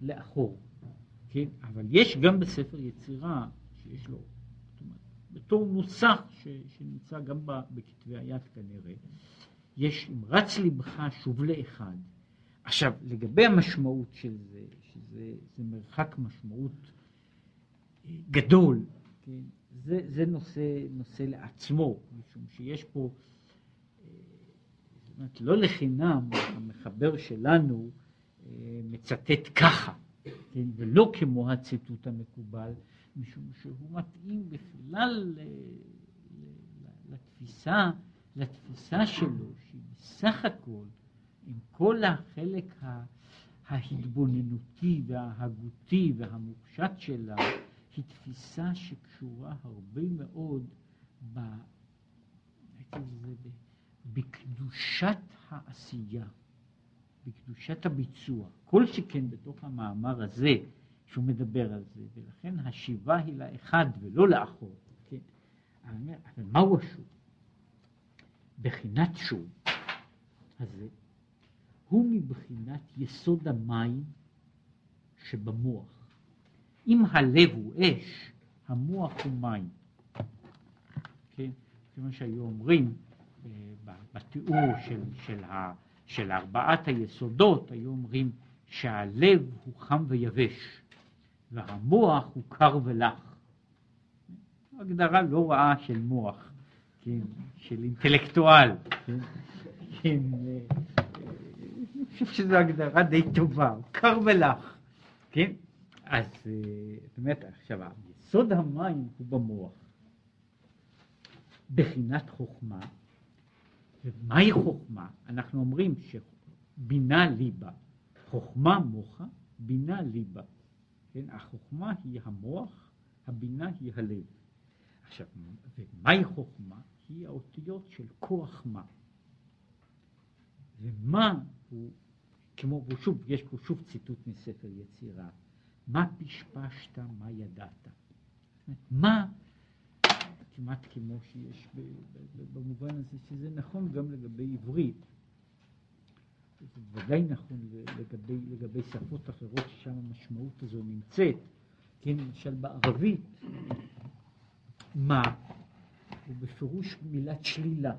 לאחור. כן? אבל יש גם בספר יצירה שיש לו, בתור נוסח ש, שנמצא גם בכתבי היד כנראה, יש אם רץ לבך שוב לאחד. עכשיו, לגבי המשמעות של זה, שזה זה מרחק משמעות אה, גדול, כן? זה, זה נושא, נושא לעצמו, משום שיש פה, אה, זאת אומרת, לא לחינם המחבר שלנו אה, מצטט ככה. כן, ולא כמו הציטוט המקובל, משום שהוא מתאים בכלל לתפיסה, לתפיסה שלו, שהיא בסך הכל, עם כל החלק ההתבוננותי וההגותי והמופשט שלה, היא תפיסה שקשורה הרבה מאוד ב... בקדושת העשייה. בקדושת הביצוע, כל שכן בתוך המאמר הזה שהוא מדבר על זה, ולכן השיבה היא לאחד ולא לאחור, כן? אבל מהו השוב? בחינת שוב הזה הוא מבחינת יסוד המים שבמוח. אם הלב הוא אש, המוח הוא מים. כן? כמו שהיו אומרים אה, בתיאור של, של ה... של ארבעת היסודות היו אומרים שהלב הוא חם ויבש והמוח הוא קר ולח. הגדרה לא רעה של מוח, כן, של אינטלקטואל. כן, כן, אני חושב שזו הגדרה די טובה, קר ולח. כן? אז זאת אומרת, עכשיו, יסוד המים הוא במוח. בחינת חוכמה מהי חוכמה? אנחנו אומרים שבינה ליבה, חוכמה מוחה, בינה ליבה. כן, החוכמה היא המוח, הבינה היא הלב. עכשיו, ומהי חוכמה? היא האותיות של כוח מה. ומה הוא, כמו, ושוב, יש פה שוב ציטוט מספר יצירה, מה פשפשת, מה ידעת. מה, כמעט כמו שיש במובן הזה, שזה נכון גם לגבי עברית, זה ודאי נכון לגבי, לגבי שפות אחרות ששם המשמעות הזו נמצאת, כן, למשל בערבית, מה הוא בפירוש מילת שלילה.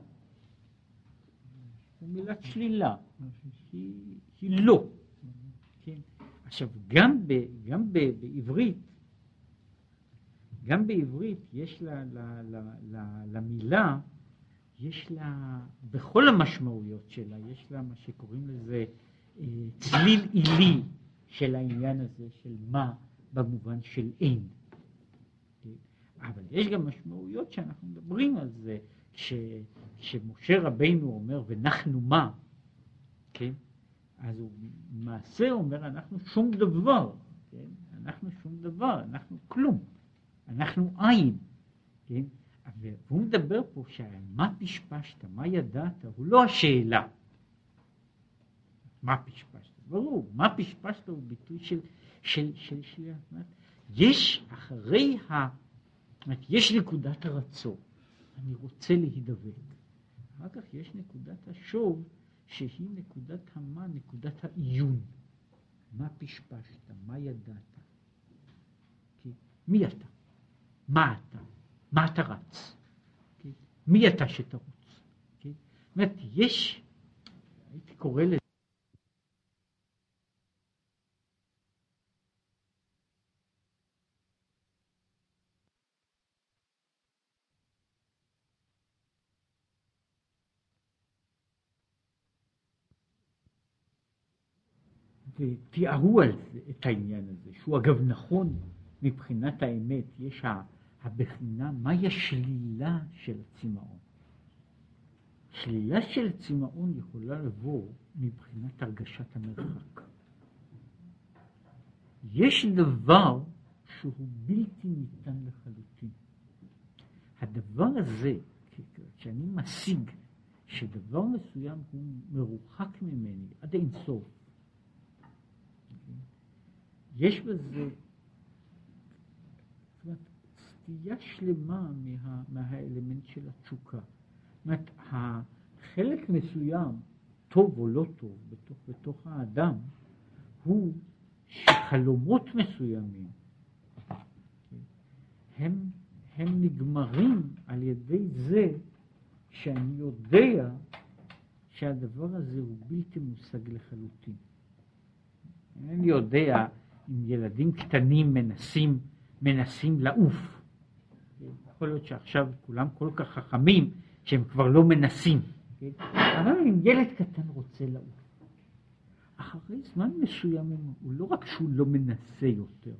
הוא מילת שלילה, היא, היא לא. כן? עכשיו, גם, ב, גם ב, בעברית, גם בעברית יש לה, לה, לה, לה, למילה, יש לה, בכל המשמעויות שלה, יש לה מה שקוראים לזה אה, צליל עילי של העניין הזה של מה במובן של אין. אבל יש גם משמעויות שאנחנו מדברים על זה, כשמשה רבינו אומר ונחנו מה, כן? אז הוא מעשה אומר אנחנו שום דבר, כן? אנחנו שום דבר, אנחנו כלום, אנחנו עין, כן? והוא מדבר פה שמה פשפשת, מה ידעת, הוא לא השאלה. מה פשפשת? ברור, מה פשפשת הוא ביטוי של, של, של, של, של יש אחרי ה... יש נקודת הרצון, אני רוצה להידבק. אחר כך יש נקודת השוב, שהיא נקודת המה, נקודת העיון. מה פשפשת? מה ידעת? כי מי אתה? מה אתה? מה אתה רץ? מי אתה שתרוץ? כי זאת אומרת, יש, הייתי קורא לזה ותיארו על זה את העניין הזה, שהוא אגב נכון מבחינת האמת, יש הבחינה, מהי השלילה של הצמאון. שלילה של צמאון יכולה לבוא מבחינת הרגשת המרחק. יש דבר שהוא בלתי ניתן לחלוטין. הדבר הזה, כשאני משיג שדבר מסוים הוא מרוחק ממני עד אינסוף, יש בזה סטייה שלמה מה, מהאלמנט של התשוקה. זאת חלק מסוים, טוב או לא טוב, בתוך, בתוך האדם, הוא שחלומות מסוימים הם, הם נגמרים על ידי זה שאני יודע שהדבר הזה הוא בלתי מושג לחלוטין. אני יודע אם ילדים קטנים מנסים, מנסים לעוף. יכול להיות שעכשיו כולם כל כך חכמים שהם כבר לא מנסים. אבל אם ילד קטן רוצה לעוף, אחרי זמן מסוים הוא לא רק שהוא לא מנסה יותר,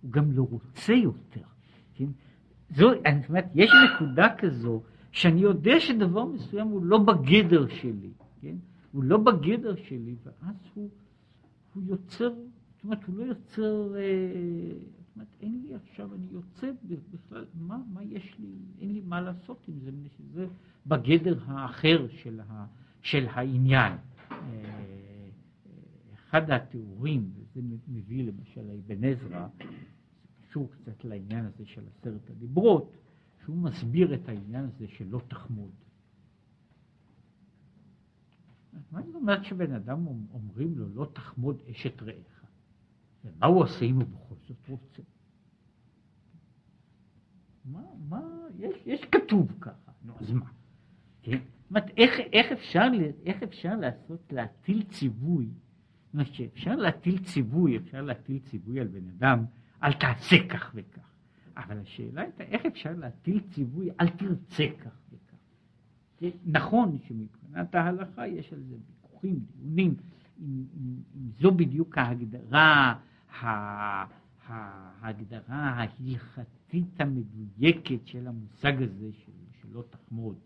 הוא גם לא רוצה יותר. כן? זו, זאת אומרת, יש נקודה כזו שאני יודע שדבר מסוים הוא לא בגדר שלי, כן? הוא לא בגדר שלי, ואז הוא, הוא יוצר אומרת, הוא לא יוצר, אה, זאת אומרת, אין לי עכשיו, אני יוצא בכלל, מה, מה יש לי, אין לי מה לעשות עם זה, שזה בגדר האחר של, ה, של העניין. אה, אחד התיאורים, וזה מביא למשל לאבן עזרא, קשור קצת לעניין הזה של עשרת הדיברות, שהוא מסביר את העניין הזה של לא תחמוד. מה זאת אומרת שבן אדם אומרים לו לא תחמוד אשת רעך? מה הוא עושה אם הוא בכל זאת רוצה? מה, מה, יש, יש כתוב ככה, נו אז מה? כן? זאת אומרת, איך, אפשר, לעשות, להטיל ציווי? אומרת שאפשר להטיל ציווי, אפשר להטיל ציווי על בן אדם, אל תעשה כך וכך. אבל השאלה הייתה, איך אפשר להטיל ציווי, אל תרצה כך וכך. כן? נכון שמבחינת ההלכה יש על זה ויכוחים, דיונים, אם, אם, אם זו בדיוק ההגדרה ההגדרה ההלכתית המדויקת של המושג הזה של, שלא תחמוד,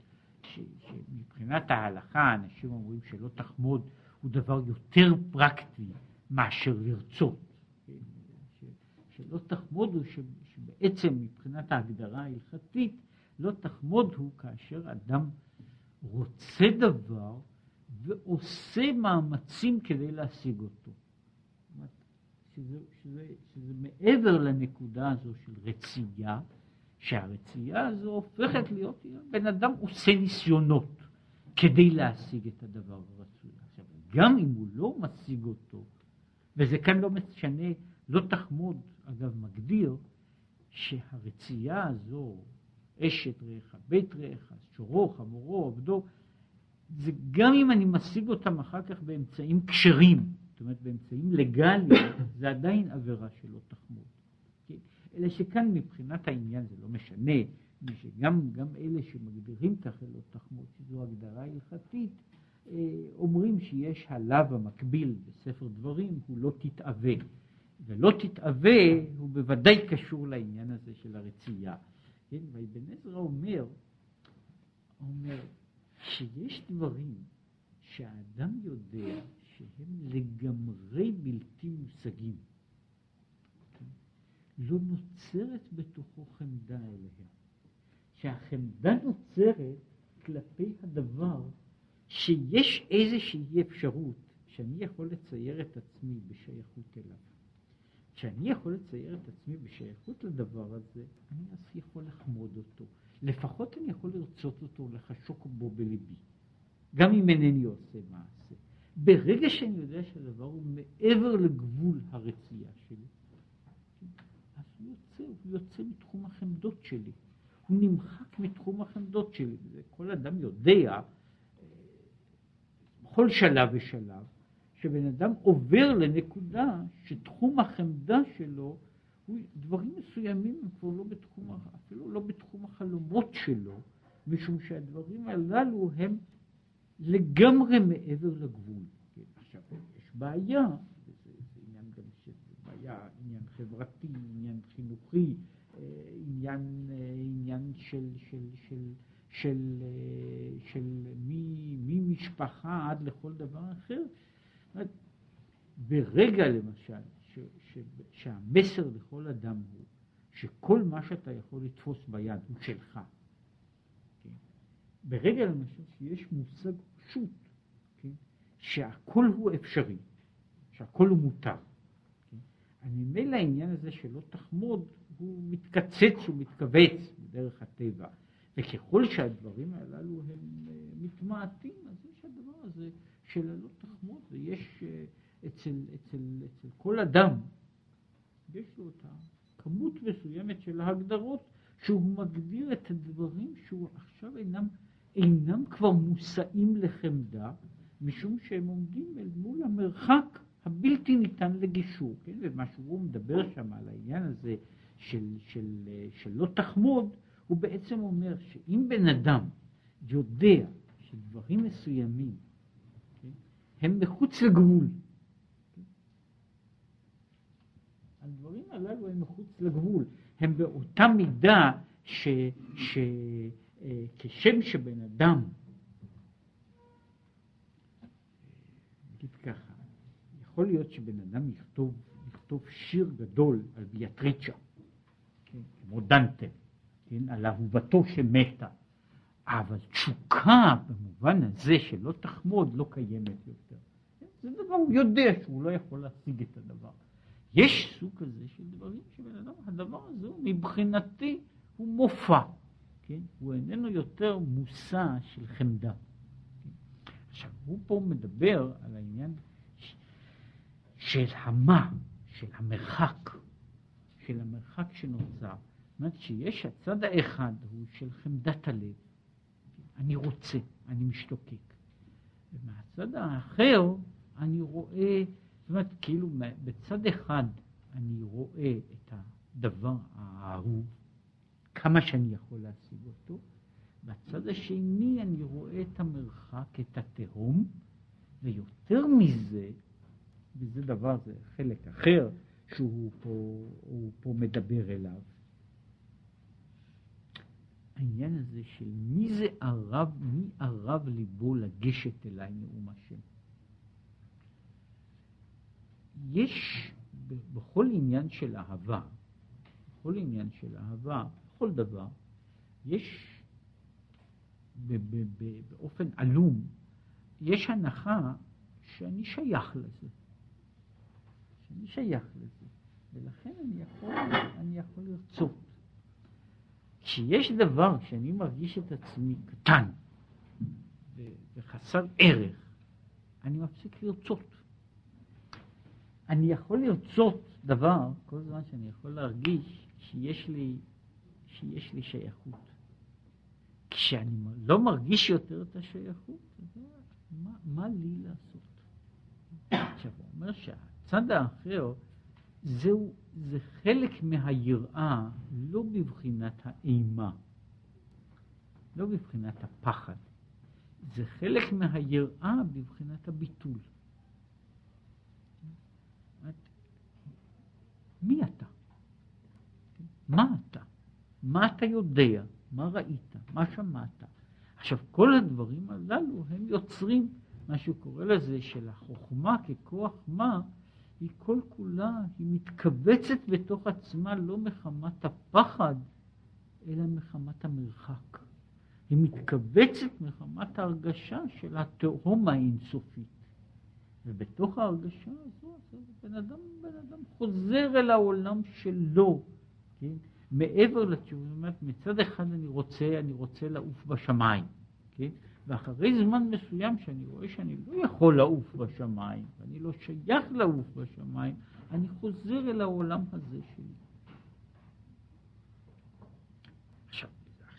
ש, שמבחינת ההלכה אנשים אומרים שלא תחמוד הוא דבר יותר פרקטי מאשר לרצות. לא תחמוד הוא שבעצם מבחינת ההגדרה ההלכתית, לא תחמוד הוא כאשר אדם רוצה דבר ועושה מאמצים כדי להשיג אותו. שזה, שזה, שזה מעבר לנקודה הזו של רצייה, שהרצייה הזו הופכת להיות, בן אדם עושה ניסיונות כדי להשיג את הדבר הרצוי. עכשיו, גם אם הוא לא משיג אותו, וזה כאן לא משנה, לא תחמוד, אגב, מגדיר שהרצייה הזו, אשת רעך, בית רעך, שורו, חמורו, עבדו, זה גם אם אני משיג אותם אחר כך באמצעים כשרים, אומרת באמצעים לגליים, זה עדיין עבירה שלא תחמוד. כן? אלא שכאן מבחינת העניין זה לא משנה, שגם גם אלה שמגדירים ככה לא תחמוד, שזו הגדרה הלכתית, אה, אומרים שיש הלאו המקביל בספר דברים, הוא לא תתאווה. ולא תתאווה הוא בוודאי קשור לעניין הזה של הרצייה. כן, ואבן עזרא אומר, אומר שיש דברים שהאדם יודע שהם לגמרי בלתי מושגים. כן? לא נוצרת בתוכו חמדה אליהם. שהחמדה נוצרת כלפי הדבר שיש איזושהי אפשרות שאני יכול לצייר את עצמי בשייכות אליו. כשאני יכול לצייר את עצמי בשייכות לדבר הזה, אני אז יכול לחמוד אותו. לפחות אני יכול לרצות אותו, לחשוק בו בליבי. גם אם אינני עושה מעשה. ברגע שאני יודע שהדבר הוא מעבר לגבול הרצייה שלי, אז הוא יוצא, הוא יוצא מתחום החמדות שלי. הוא נמחק מתחום החמדות שלי. כל אדם יודע, אה, בכל שלב ושלב, שבן אדם עובר לנקודה שתחום החמדה שלו, הוא, דברים מסוימים הם כבר לא בתחום, אפילו לא בתחום החלומות שלו, משום שהדברים הללו הם לגמרי מעבר לגבול. כן, עכשיו, יש בעיה, זה, זה עניין גם של בעיה, עניין חברתי, עניין חינוכי, אה, עניין, אה, עניין של, של, של, של, אה, של ממשפחה עד לכל דבר אחר. ברגע למשל, ש, ש, שהמסר לכל אדם הוא שכל מה שאתה יכול לתפוס ביד הוא שלך. כן? ברגע למשל שיש מושג פשוט, כן? שהכל הוא אפשרי, שהכל הוא מותר. כן? ממילא העניין הזה שלא תחמוד, הוא מתקצץ ומתכווץ בדרך הטבע. וככל שהדברים הללו הם אה, מתמעטים, אז יש הדבר הזה של הלא תחמוד, ויש אה, אצל, אצל, אצל כל אדם, יש לו את הכמות מסוימת של ההגדרות שהוא מגדיר את הדברים שהוא עכשיו אינם, אינם כבר מושאים לחמדה, משום שהם עומדים אל מול המרחק הבלתי ניתן לגישור, כן? ומה שהוא מדבר שם על העניין הזה של, של, של לא תחמוד, הוא בעצם אומר שאם בן אדם יודע שדברים מסוימים הם מחוץ לגבול. הדברים הללו הם מחוץ לגבול, הם באותה מידה שכשם אה, שבן אדם, נגיד ככה, יכול להיות שבן אדם יכתוב, יכתוב שיר גדול על ביאטריצ'ה, כן, כמו דנטה, כן, על אהובתו שמתה, אבל תשוקה במובן הזה שלא תחמוד לא קיימת יותר. זה דבר, הוא יודע שהוא לא יכול להשיג את הדבר. יש סוג כזה של דברים שבן אדם, הדבר הזה מבחינתי הוא מופע, כן? הוא איננו יותר מושא של חמדה. כן? עכשיו, הוא פה מדבר על העניין של המה, של המרחק, של המרחק שנוצר. זאת אומרת שיש הצד האחד הוא של חמדת הלב, אני רוצה, אני משתוקק. ומהצד האחר אני רואה, זאת אומרת, כאילו בצד אחד אני רואה את הדבר האהוב, כמה שאני יכול להשיג אותו, בצד השני אני רואה את המרחק, את התהום, ויותר מזה, וזה דבר, זה חלק אחר שהוא פה, פה מדבר אליו, העניין הזה של מי זה ערב, מי ערב ליבו לגשת אליי נאום השם. יש בכל עניין של אהבה, בכל עניין של אהבה, בכל דבר, יש באופן עלום, יש הנחה שאני שייך לזה. שאני שייך לזה, ולכן אני יכול, אני יכול לרצות. כשיש דבר שאני מרגיש את עצמי קטן וחסר ערך, אני מפסיק לרצות. אני יכול לרצות דבר כל זמן שאני יכול להרגיש שיש לי, שיש לי שייכות. כשאני לא מרגיש יותר את השייכות, מה, מה לי לעשות? עכשיו, הוא אומר שהצד האחר, זהו, זה חלק מהיראה, לא בבחינת האימה, לא בבחינת הפחד, זה חלק מהיראה בבחינת הביטול. מי אתה? מה אתה? מה אתה יודע? מה ראית? מה שמעת? עכשיו, כל הדברים הללו הם יוצרים מה שהוא קורא לזה של החוכמה ככוח מה, היא כל כולה, היא מתכווצת בתוך עצמה לא מחמת הפחד, אלא מחמת המרחק. היא מתכווצת מחמת ההרגשה של התהום האינסופית. ובתוך ההרגשה הזו, בן אדם, בן אדם חוזר אל העולם שלו, כן? מעבר לתשובה, זאת אומרת, מצד אחד אני רוצה, אני רוצה לעוף בשמיים, כן? ואחרי זמן מסוים שאני רואה שאני לא יכול לעוף בשמיים, ואני לא שייך לעוף בשמיים, אני חוזר אל העולם הזה שלי.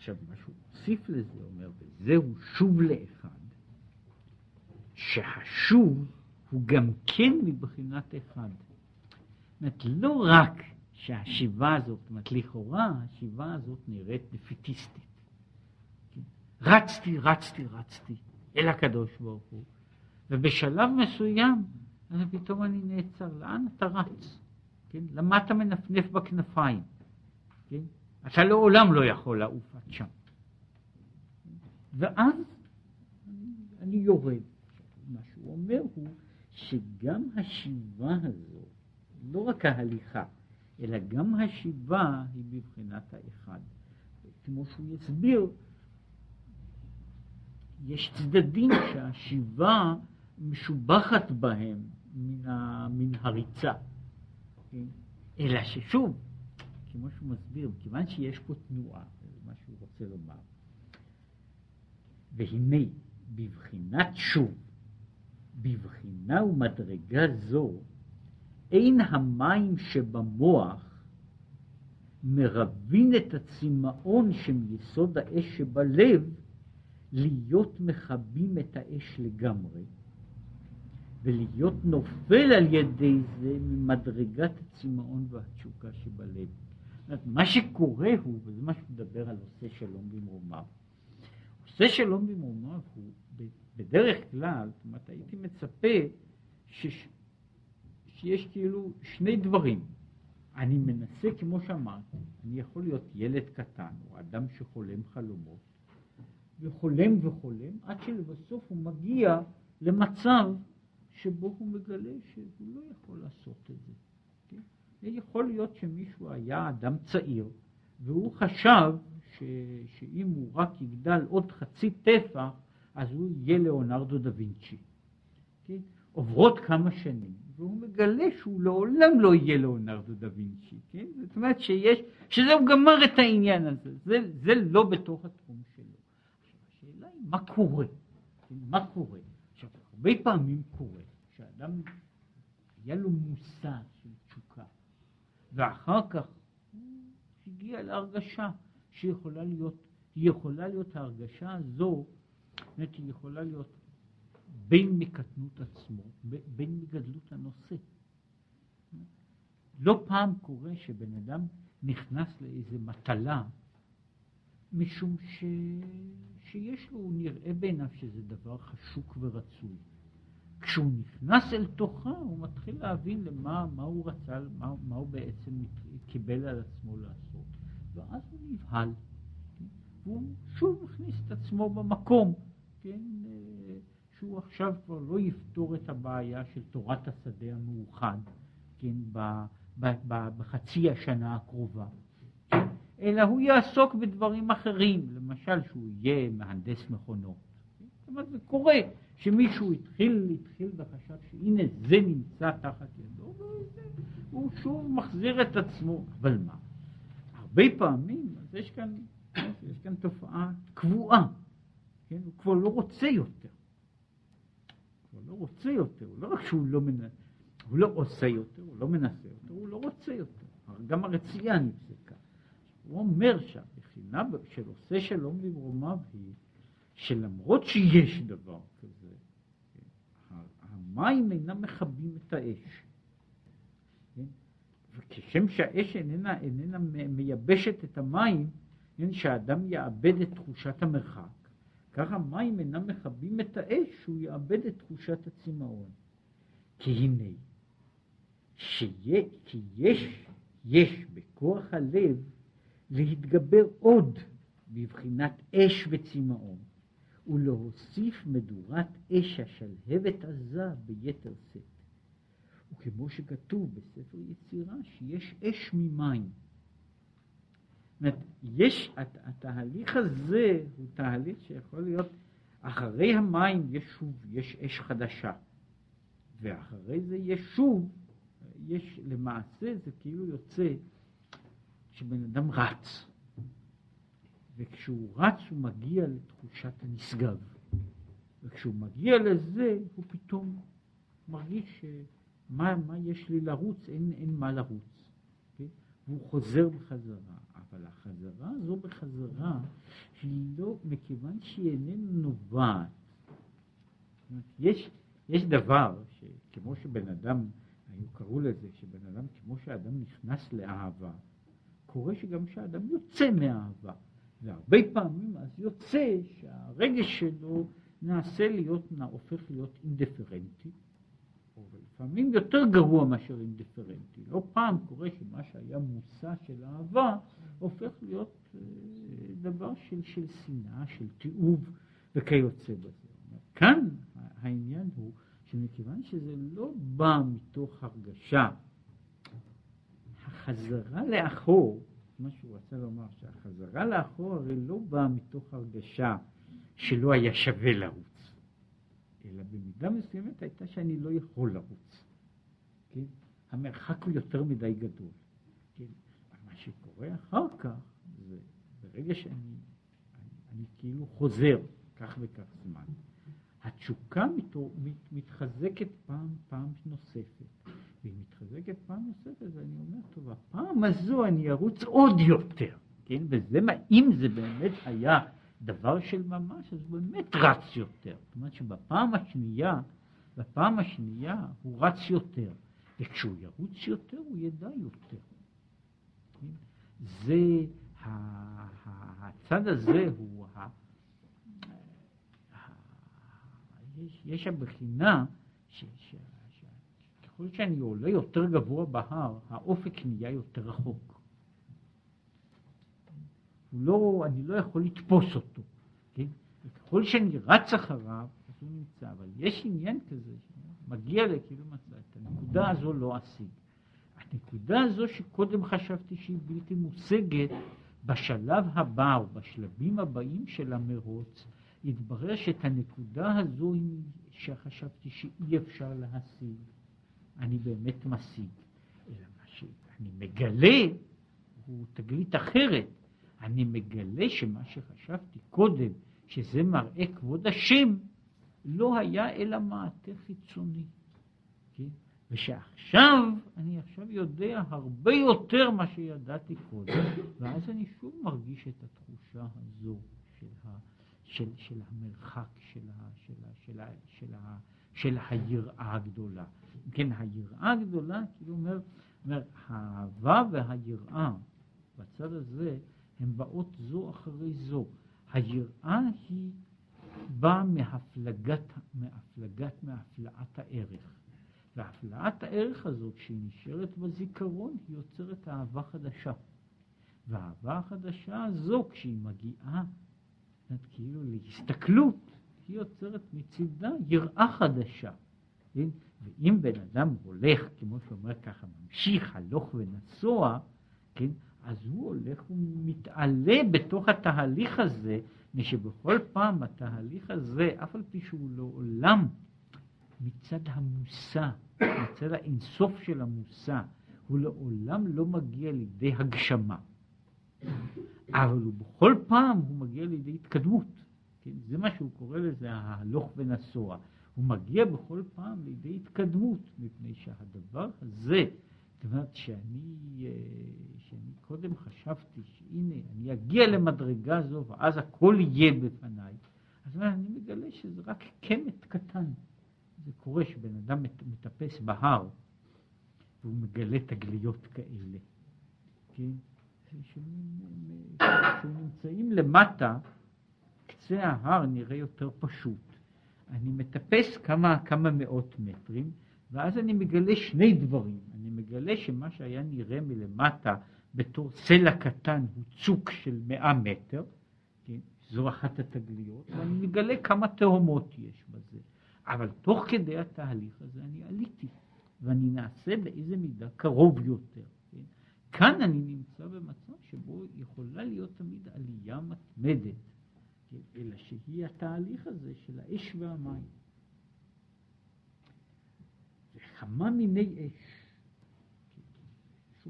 עכשיו, מה שהוא הוסיף לזה, אומר, וזהו שוב לאחד, שהשוב הוא גם כן מבחינת אחד. זאת אומרת, לא רק שהשיבה הזאת, זאת אומרת, לכאורה השיבה הזאת נראית דפיטיסטית. רצתי, רצתי, רצתי אל הקדוש ברוך הוא, ובשלב מסוים, אז פתאום אני נעצר, לאן אתה רץ? כן? למה אתה מנפנף בכנפיים? כן? אתה לעולם לא יכול לעוף עד שם. ואז אני, אני יורד. מה שהוא אומר הוא שגם השיבה הזו, לא רק ההליכה, אלא גם השיבה היא בבחינת האחד. כמו שהוא יסביר, יש צדדים שהשיבה משובחת בהם מן, ה, מן הריצה. אלא ששוב, כמו שהוא מסביר, כיוון שיש פה תנועה, זה מה שהוא רוצה לומר, והנה, בבחינת שוב, בבחינה ומדרגה זו, אין המים שבמוח מרבין את הצמאון שמיסוד האש שבלב, להיות מכבים את האש לגמרי, ולהיות נופל על ידי זה ממדרגת הצמאון והתשוקה שבלב. מה שקורה הוא, וזה מה שמדבר על עושה שלום במרומיו, עושה שלום במרומיו הוא בדרך כלל, זאת אומרת הייתי מצפה ש, שיש כאילו שני דברים. אני מנסה, כמו שאמרתי, אני יכול להיות ילד קטן או אדם שחולם חלומות, וחולם וחולם, עד שלבסוף הוא מגיע למצב שבו הוא מגלה שהוא לא יכול לעשות את זה. כן? יכול להיות שמישהו היה אדם צעיר, והוא חשב ש, שאם הוא רק יגדל עוד חצי טפח, אז הוא יהיה ליאונרדו דה וינצ'י. כן? עוברות כמה שנים, והוא מגלה שהוא לעולם לא יהיה ליאונרדו דה וינצ'י. כן? זאת אומרת שיש, שזהו גמר את העניין הזה, זה, זה לא בתוך התחום שלו. השאלה היא מה קורה, כן? מה קורה. עכשיו, הרבה פעמים קורה שאדם, היה לו מושג של תשוקה, ואחר כך הוא הגיע להרגשה שיכולה להיות, יכולה להיות ההרגשה הזו זאת היא יכולה להיות בין מקטנות עצמו, בין מגדלות הנושא. לא פעם קורה שבן אדם נכנס לאיזה מטלה, משום ש... שיש לו, הוא נראה בעיניו שזה דבר חשוק ורצוי. כשהוא נכנס אל תוכה, הוא מתחיל להבין למה מה הוא רצה, מה, מה הוא בעצם קיבל על עצמו לעשות, ואז הוא נבהל. והוא שוב מכניס את עצמו במקום. כן, שהוא עכשיו כבר לא יפתור את הבעיה של תורת השדה המאוחד, כן, ב, ב, ב, בחצי השנה הקרובה, אלא הוא יעסוק בדברים אחרים, למשל שהוא יהיה מהנדס מכונות. זאת אומרת, זה קורה שמישהו התחיל, התחיל וחשב שהנה זה נמצא תחת ידו, והוא שוב מחזיר את עצמו. אבל מה? הרבה פעמים, אז יש כאן, יש כאן תופעה קבועה, כן? הוא כבר לא רוצה יותר. לא רוצה יותר, לא רק שהוא לא מנסה, הוא לא עושה יותר, הוא לא מנסה יותר, הוא לא רוצה יותר. גם הרצייה נפסקה. הוא אומר שהבחינה של עושה שלום במרומיו היא שלמרות שיש דבר כזה, המים אינם מכבים את האש. כן? וכשם שהאש איננה, איננה מייבשת את המים, כן, שהאדם יאבד את תחושת המרחק, כך המים אינם מכבים את האש, שהוא יאבד את תחושת הצמאון. כי הנה, שיה, כי יש, יש בכוח הלב להתגבר עוד בבחינת אש וצמאון, ולהוסיף מדורת אש השלהבת עזה ביתר שאת. וכמו שכתוב בספר יצירה, שיש אש ממים. אומרת, יש, התהליך הזה הוא תהליך שיכול להיות, אחרי המים יש שוב, יש אש חדשה, ואחרי זה יש שוב, יש למעשה זה כאילו יוצא שבן אדם רץ, וכשהוא רץ הוא מגיע לתחושת הנשגב, וכשהוא מגיע לזה הוא פתאום מרגיש שמה מה יש לי לרוץ, אין, אין מה לרוץ, כן? והוא חוזר בחזרה. אבל החזרה הזו בחזרה היא לא, מכיוון שהיא איננה נובעת. יש, יש דבר שכמו שבן אדם, היו קראו לזה, שבן אדם, כמו שאדם נכנס לאהבה, קורה שגם כשאדם יוצא מאהבה, והרבה פעמים אז יוצא שהרגש שלו נעשה להיות, הופך להיות אינדיפרנטי, לפעמים יותר גרוע מאשר אינדיפרנטי. לא פעם קורה שמה שהיה מושא של אהבה הופך להיות אה, דבר של, של שנאה, של תיעוב וכיוצא בזה. כאן העניין הוא שמכיוון שזה לא בא מתוך הרגשה, החזרה לאחור, מה שהוא רצה לומר, שהחזרה לאחור הרי לא באה מתוך הרגשה שלא היה שווה לרוץ, אלא במידה מסוימת הייתה שאני לא יכול לרוץ. כן? המרחק הוא יותר מדי גדול. כן? מה שקורה אחר כך, זה ברגע שאני אני, אני כאילו חוזר כך וכך זמן, התשוקה מת, מת, מתחזקת פעם, פעם נוספת. והיא מתחזקת פעם נוספת, ואני אומר, טוב, הפעם הזו אני ארוץ עוד יותר, כן? וזה מה, אם זה באמת היה דבר של ממש, אז הוא באמת רץ יותר. זאת אומרת שבפעם השנייה, בפעם השנייה הוא רץ יותר. וכשהוא ירוץ יותר, הוא ידע יותר. כן? זה, הצד הזה הוא, יש, יש הבחינה שככל שאני עולה יותר גבוה בהר, האופק נהיה יותר רחוק. לא, אני לא יכול לתפוס אותו, כן? וככל שאני רץ אחריו, אז הוא נמצא, אבל יש עניין כזה, מגיע לכאילו מצא, את הנקודה הזו לא אשיג. הנקודה הזו שקודם חשבתי שהיא בלתי מושגת, בשלב הבא או בשלבים הבאים של המרוץ, יתברר שאת הנקודה הזו שחשבתי שאי אפשר להשיג, אני באמת משיג. אלא מה שאני מגלה הוא תגלית אחרת. אני מגלה שמה שחשבתי קודם, שזה מראה כבוד השם, לא היה אלא מעטה חיצוני. כן? ושעכשיו, אני עכשיו יודע הרבה יותר מה שידעתי קודם, ואז אני שוב מרגיש את התחושה הזו של, ה, של, של המרחק, של, ה, של, ה, של, ה, של, ה, של היראה הגדולה. כן, היראה הגדולה, כאילו אומר, אומר, האהבה והיראה בצד הזה, הן באות זו אחרי זו. היראה היא באה מהפלגת, מהפלגת, מהפלאת הערך. והפלאת הערך הזאת, שהיא נשארת בזיכרון, היא יוצרת אהבה חדשה. והאהבה החדשה הזו, כשהיא מגיעה, כאילו להסתכלות, היא יוצרת מצידה יראה חדשה. כן? ואם בן אדם הולך, כמו שאומר ככה, ממשיך הלוך ונסוע, כן? אז הוא הולך ומתעלה בתוך התהליך הזה, מפני פעם התהליך הזה, אף על פי שהוא לעולם מצד המושא, מצד האינסוף של המושא, הוא לעולם לא מגיע לידי הגשמה. אבל הוא בכל פעם הוא מגיע לידי התקדמות. כן? זה מה שהוא קורא לזה ההלוך ונסוע. הוא מגיע בכל פעם לידי התקדמות, מפני שהדבר הזה, אומרת שאני, אה, שאני קודם חשבתי שהנה, אני אגיע למדרגה זו ואז הכל יהיה בפניי, אז אני מגלה שזה רק קמט קטן. זה קורה שבן אדם מטפס בהר והוא מגלה תגליות כאלה. כן? כשנמצאים למטה, קצה ההר נראה יותר פשוט. אני מטפס כמה, כמה מאות מטרים, ואז אני מגלה שני דברים. אני מגלה שמה שהיה נראה מלמטה בתור סלע קטן הוא צוק של מאה מטר, כן? זו אחת התגליות, ואני מגלה כמה תהומות יש בזה. אבל תוך כדי התהליך הזה אני עליתי, ואני נעשה באיזה מידה קרוב יותר. כן? כאן אני נמצא במצב שבו יכולה להיות תמיד עלייה מתמדת, כן? אלא שהיא התהליך הזה של האש והמים. וכמה מיני אש.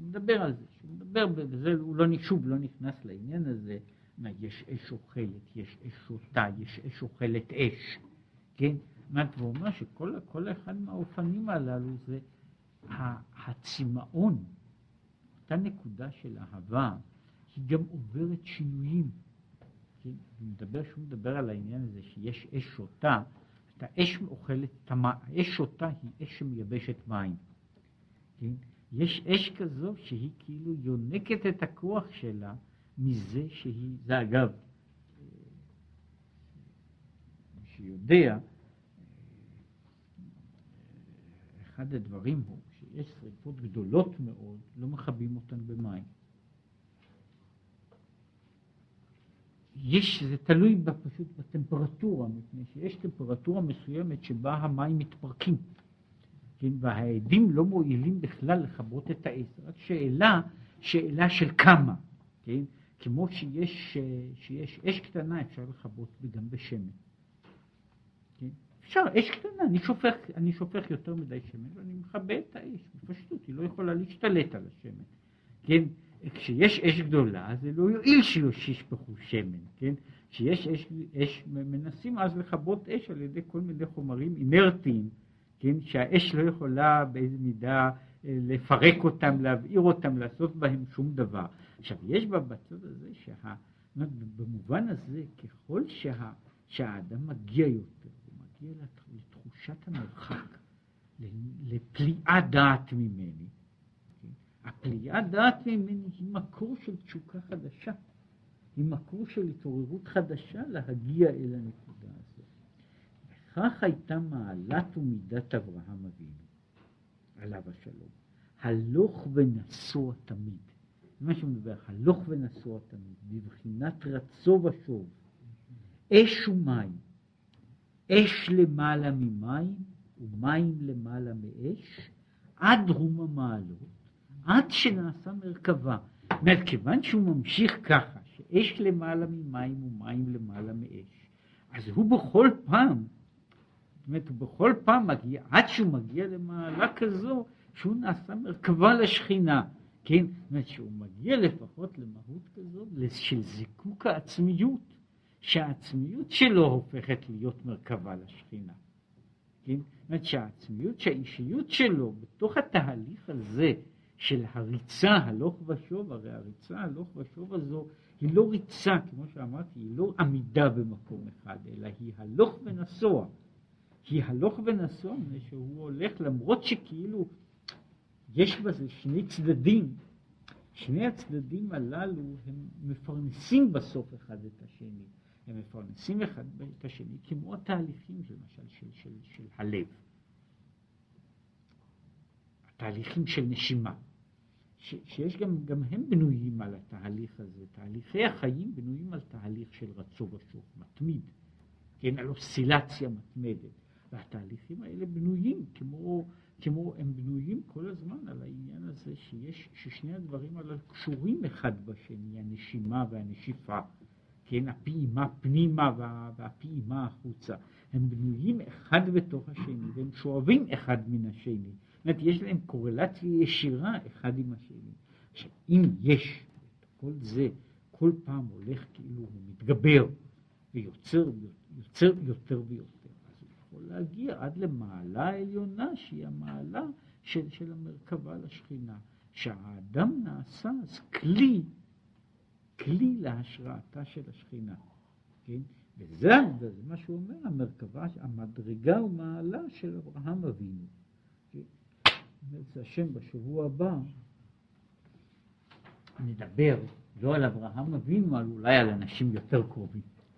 שהוא מדבר על זה, שהוא מדבר בזה, הוא לא, שוב לא נכנס לעניין הזה, יש אש אוכלת, יש אש שותה, יש אש אוכלת אש, כן? זאת והוא אומר שכל אחד מהאופנים הללו זה הצמאון, אותה נקודה של אהבה, היא גם עוברת שינויים. כן? הוא מדבר, שהוא מדבר על העניין הזה שיש אש שותה, האש אוכלת, האש שותה היא אש שמייבשת מים. כן? יש אש כזו שהיא כאילו יונקת את הכוח שלה מזה שהיא, זה אגב, מי שיודע, אחד הדברים הוא שיש שריפות גדולות מאוד, לא מכבים אותן במים. יש, זה תלוי פשוט בטמפרטורה, מפני שיש טמפרטורה מסוימת שבה המים מתפרקים, כן, והעדים לא מועילים בכלל לכבות את האש, רק שאלה, שאלה של כמה, כן, כמו שיש, שיש אש קטנה אפשר לכבות גם בשמן. אפשר, אש קטנה, אני שופך, אני שופך יותר מדי שמן ואני מכבה את האש, בפשטות, היא לא יכולה להשתלט על השמן, כן? כשיש אש גדולה זה לא יועיל שישפכו שמן, כן? כשיש אש, אש, מנסים אז לכבות אש על ידי כל מיני חומרים אינרטיים, כן? שהאש לא יכולה באיזה מידה אה, לפרק אותם, להבעיר אותם, לעשות בהם שום דבר. עכשיו, יש בצד הזה, שה, במובן הזה, ככל שה, שהאדם מגיע יותר, מגיע לתחושת המרחק, לפליאת דעת ממני. הפליאת דעת ממני היא מקור של תשוקה חדשה, היא מקור של התעוררות חדשה להגיע אל הנקודה. וכך הייתה מעלת ומידת אברהם אבינו, עליו השלום. הלוך ונסוע תמיד. מה שהוא מדבר, הלוך ונסוע תמיד, בבחינת רצו ושוב, אש ומים. אש למעלה ממים ומים למעלה מאש, עד רום המעלות, עד שנעשה מרכבה. אומרת, כיוון שהוא ממשיך ככה, שאש למעלה ממים ומים למעלה מאש, אז הוא בכל פעם, זאת אומרת, הוא בכל פעם מגיע, עד שהוא מגיע למעלה כזו, שהוא נעשה מרכבה לשכינה. כן, זאת אומרת שהוא מגיע לפחות למהות כזאת של זיקוק העצמיות, שהעצמיות שלו הופכת להיות מרכבה לשכינה. כן? זאת אומרת שהעצמיות, שהאישיות שלו בתוך התהליך הזה של הריצה הלוך ושוב, הרי הריצה הלוך ושוב הזו היא לא ריצה, כמו שאמרתי, היא לא עמידה במקום אחד, אלא היא הלוך ונסוע. היא הלוך ונסוע, שהוא הולך למרות שכאילו יש בזה שני צדדים, שני הצדדים הללו הם מפרנסים בסוף אחד את השני. הם מפרנסים אחד את השני, כמו התהליכים למשל של, של, של הלב. התהליכים של נשימה, ש, שיש גם, גם הם בנויים על התהליך הזה. תהליכי החיים בנויים על תהליך של רצו ושוב, מתמיד, כן, על אוסצילציה מתמדת. והתהליכים האלה בנויים, כמו, כמו הם בנויים כל הזמן על העניין הזה שיש, ששני הדברים הללו קשורים אחד בשני, הנשימה והנשיפה, כן, הפעימה פנימה וה, והפעימה החוצה, הם בנויים אחד בתוך השני והם שואבים אחד מן השני, זאת אומרת יש להם קורלציה ישירה אחד עם השני. עכשיו אם יש כל זה כל פעם הולך כאילו הוא מתגבר ויוצר יוצר יותר ויותר, להגיע עד למעלה העליונה שהיא המעלה של, של המרכבה לשכינה, שהאדם נעשה אז כלי, כלי להשראתה של השכינה, כן? וזה, וזה מה שהוא אומר, המרכבה, המדרגה ומעלה של אברהם אבינו. כן? זה השם בשבוע הבא נדבר לא על אברהם אבינו, על אולי על אנשים יותר קרובים.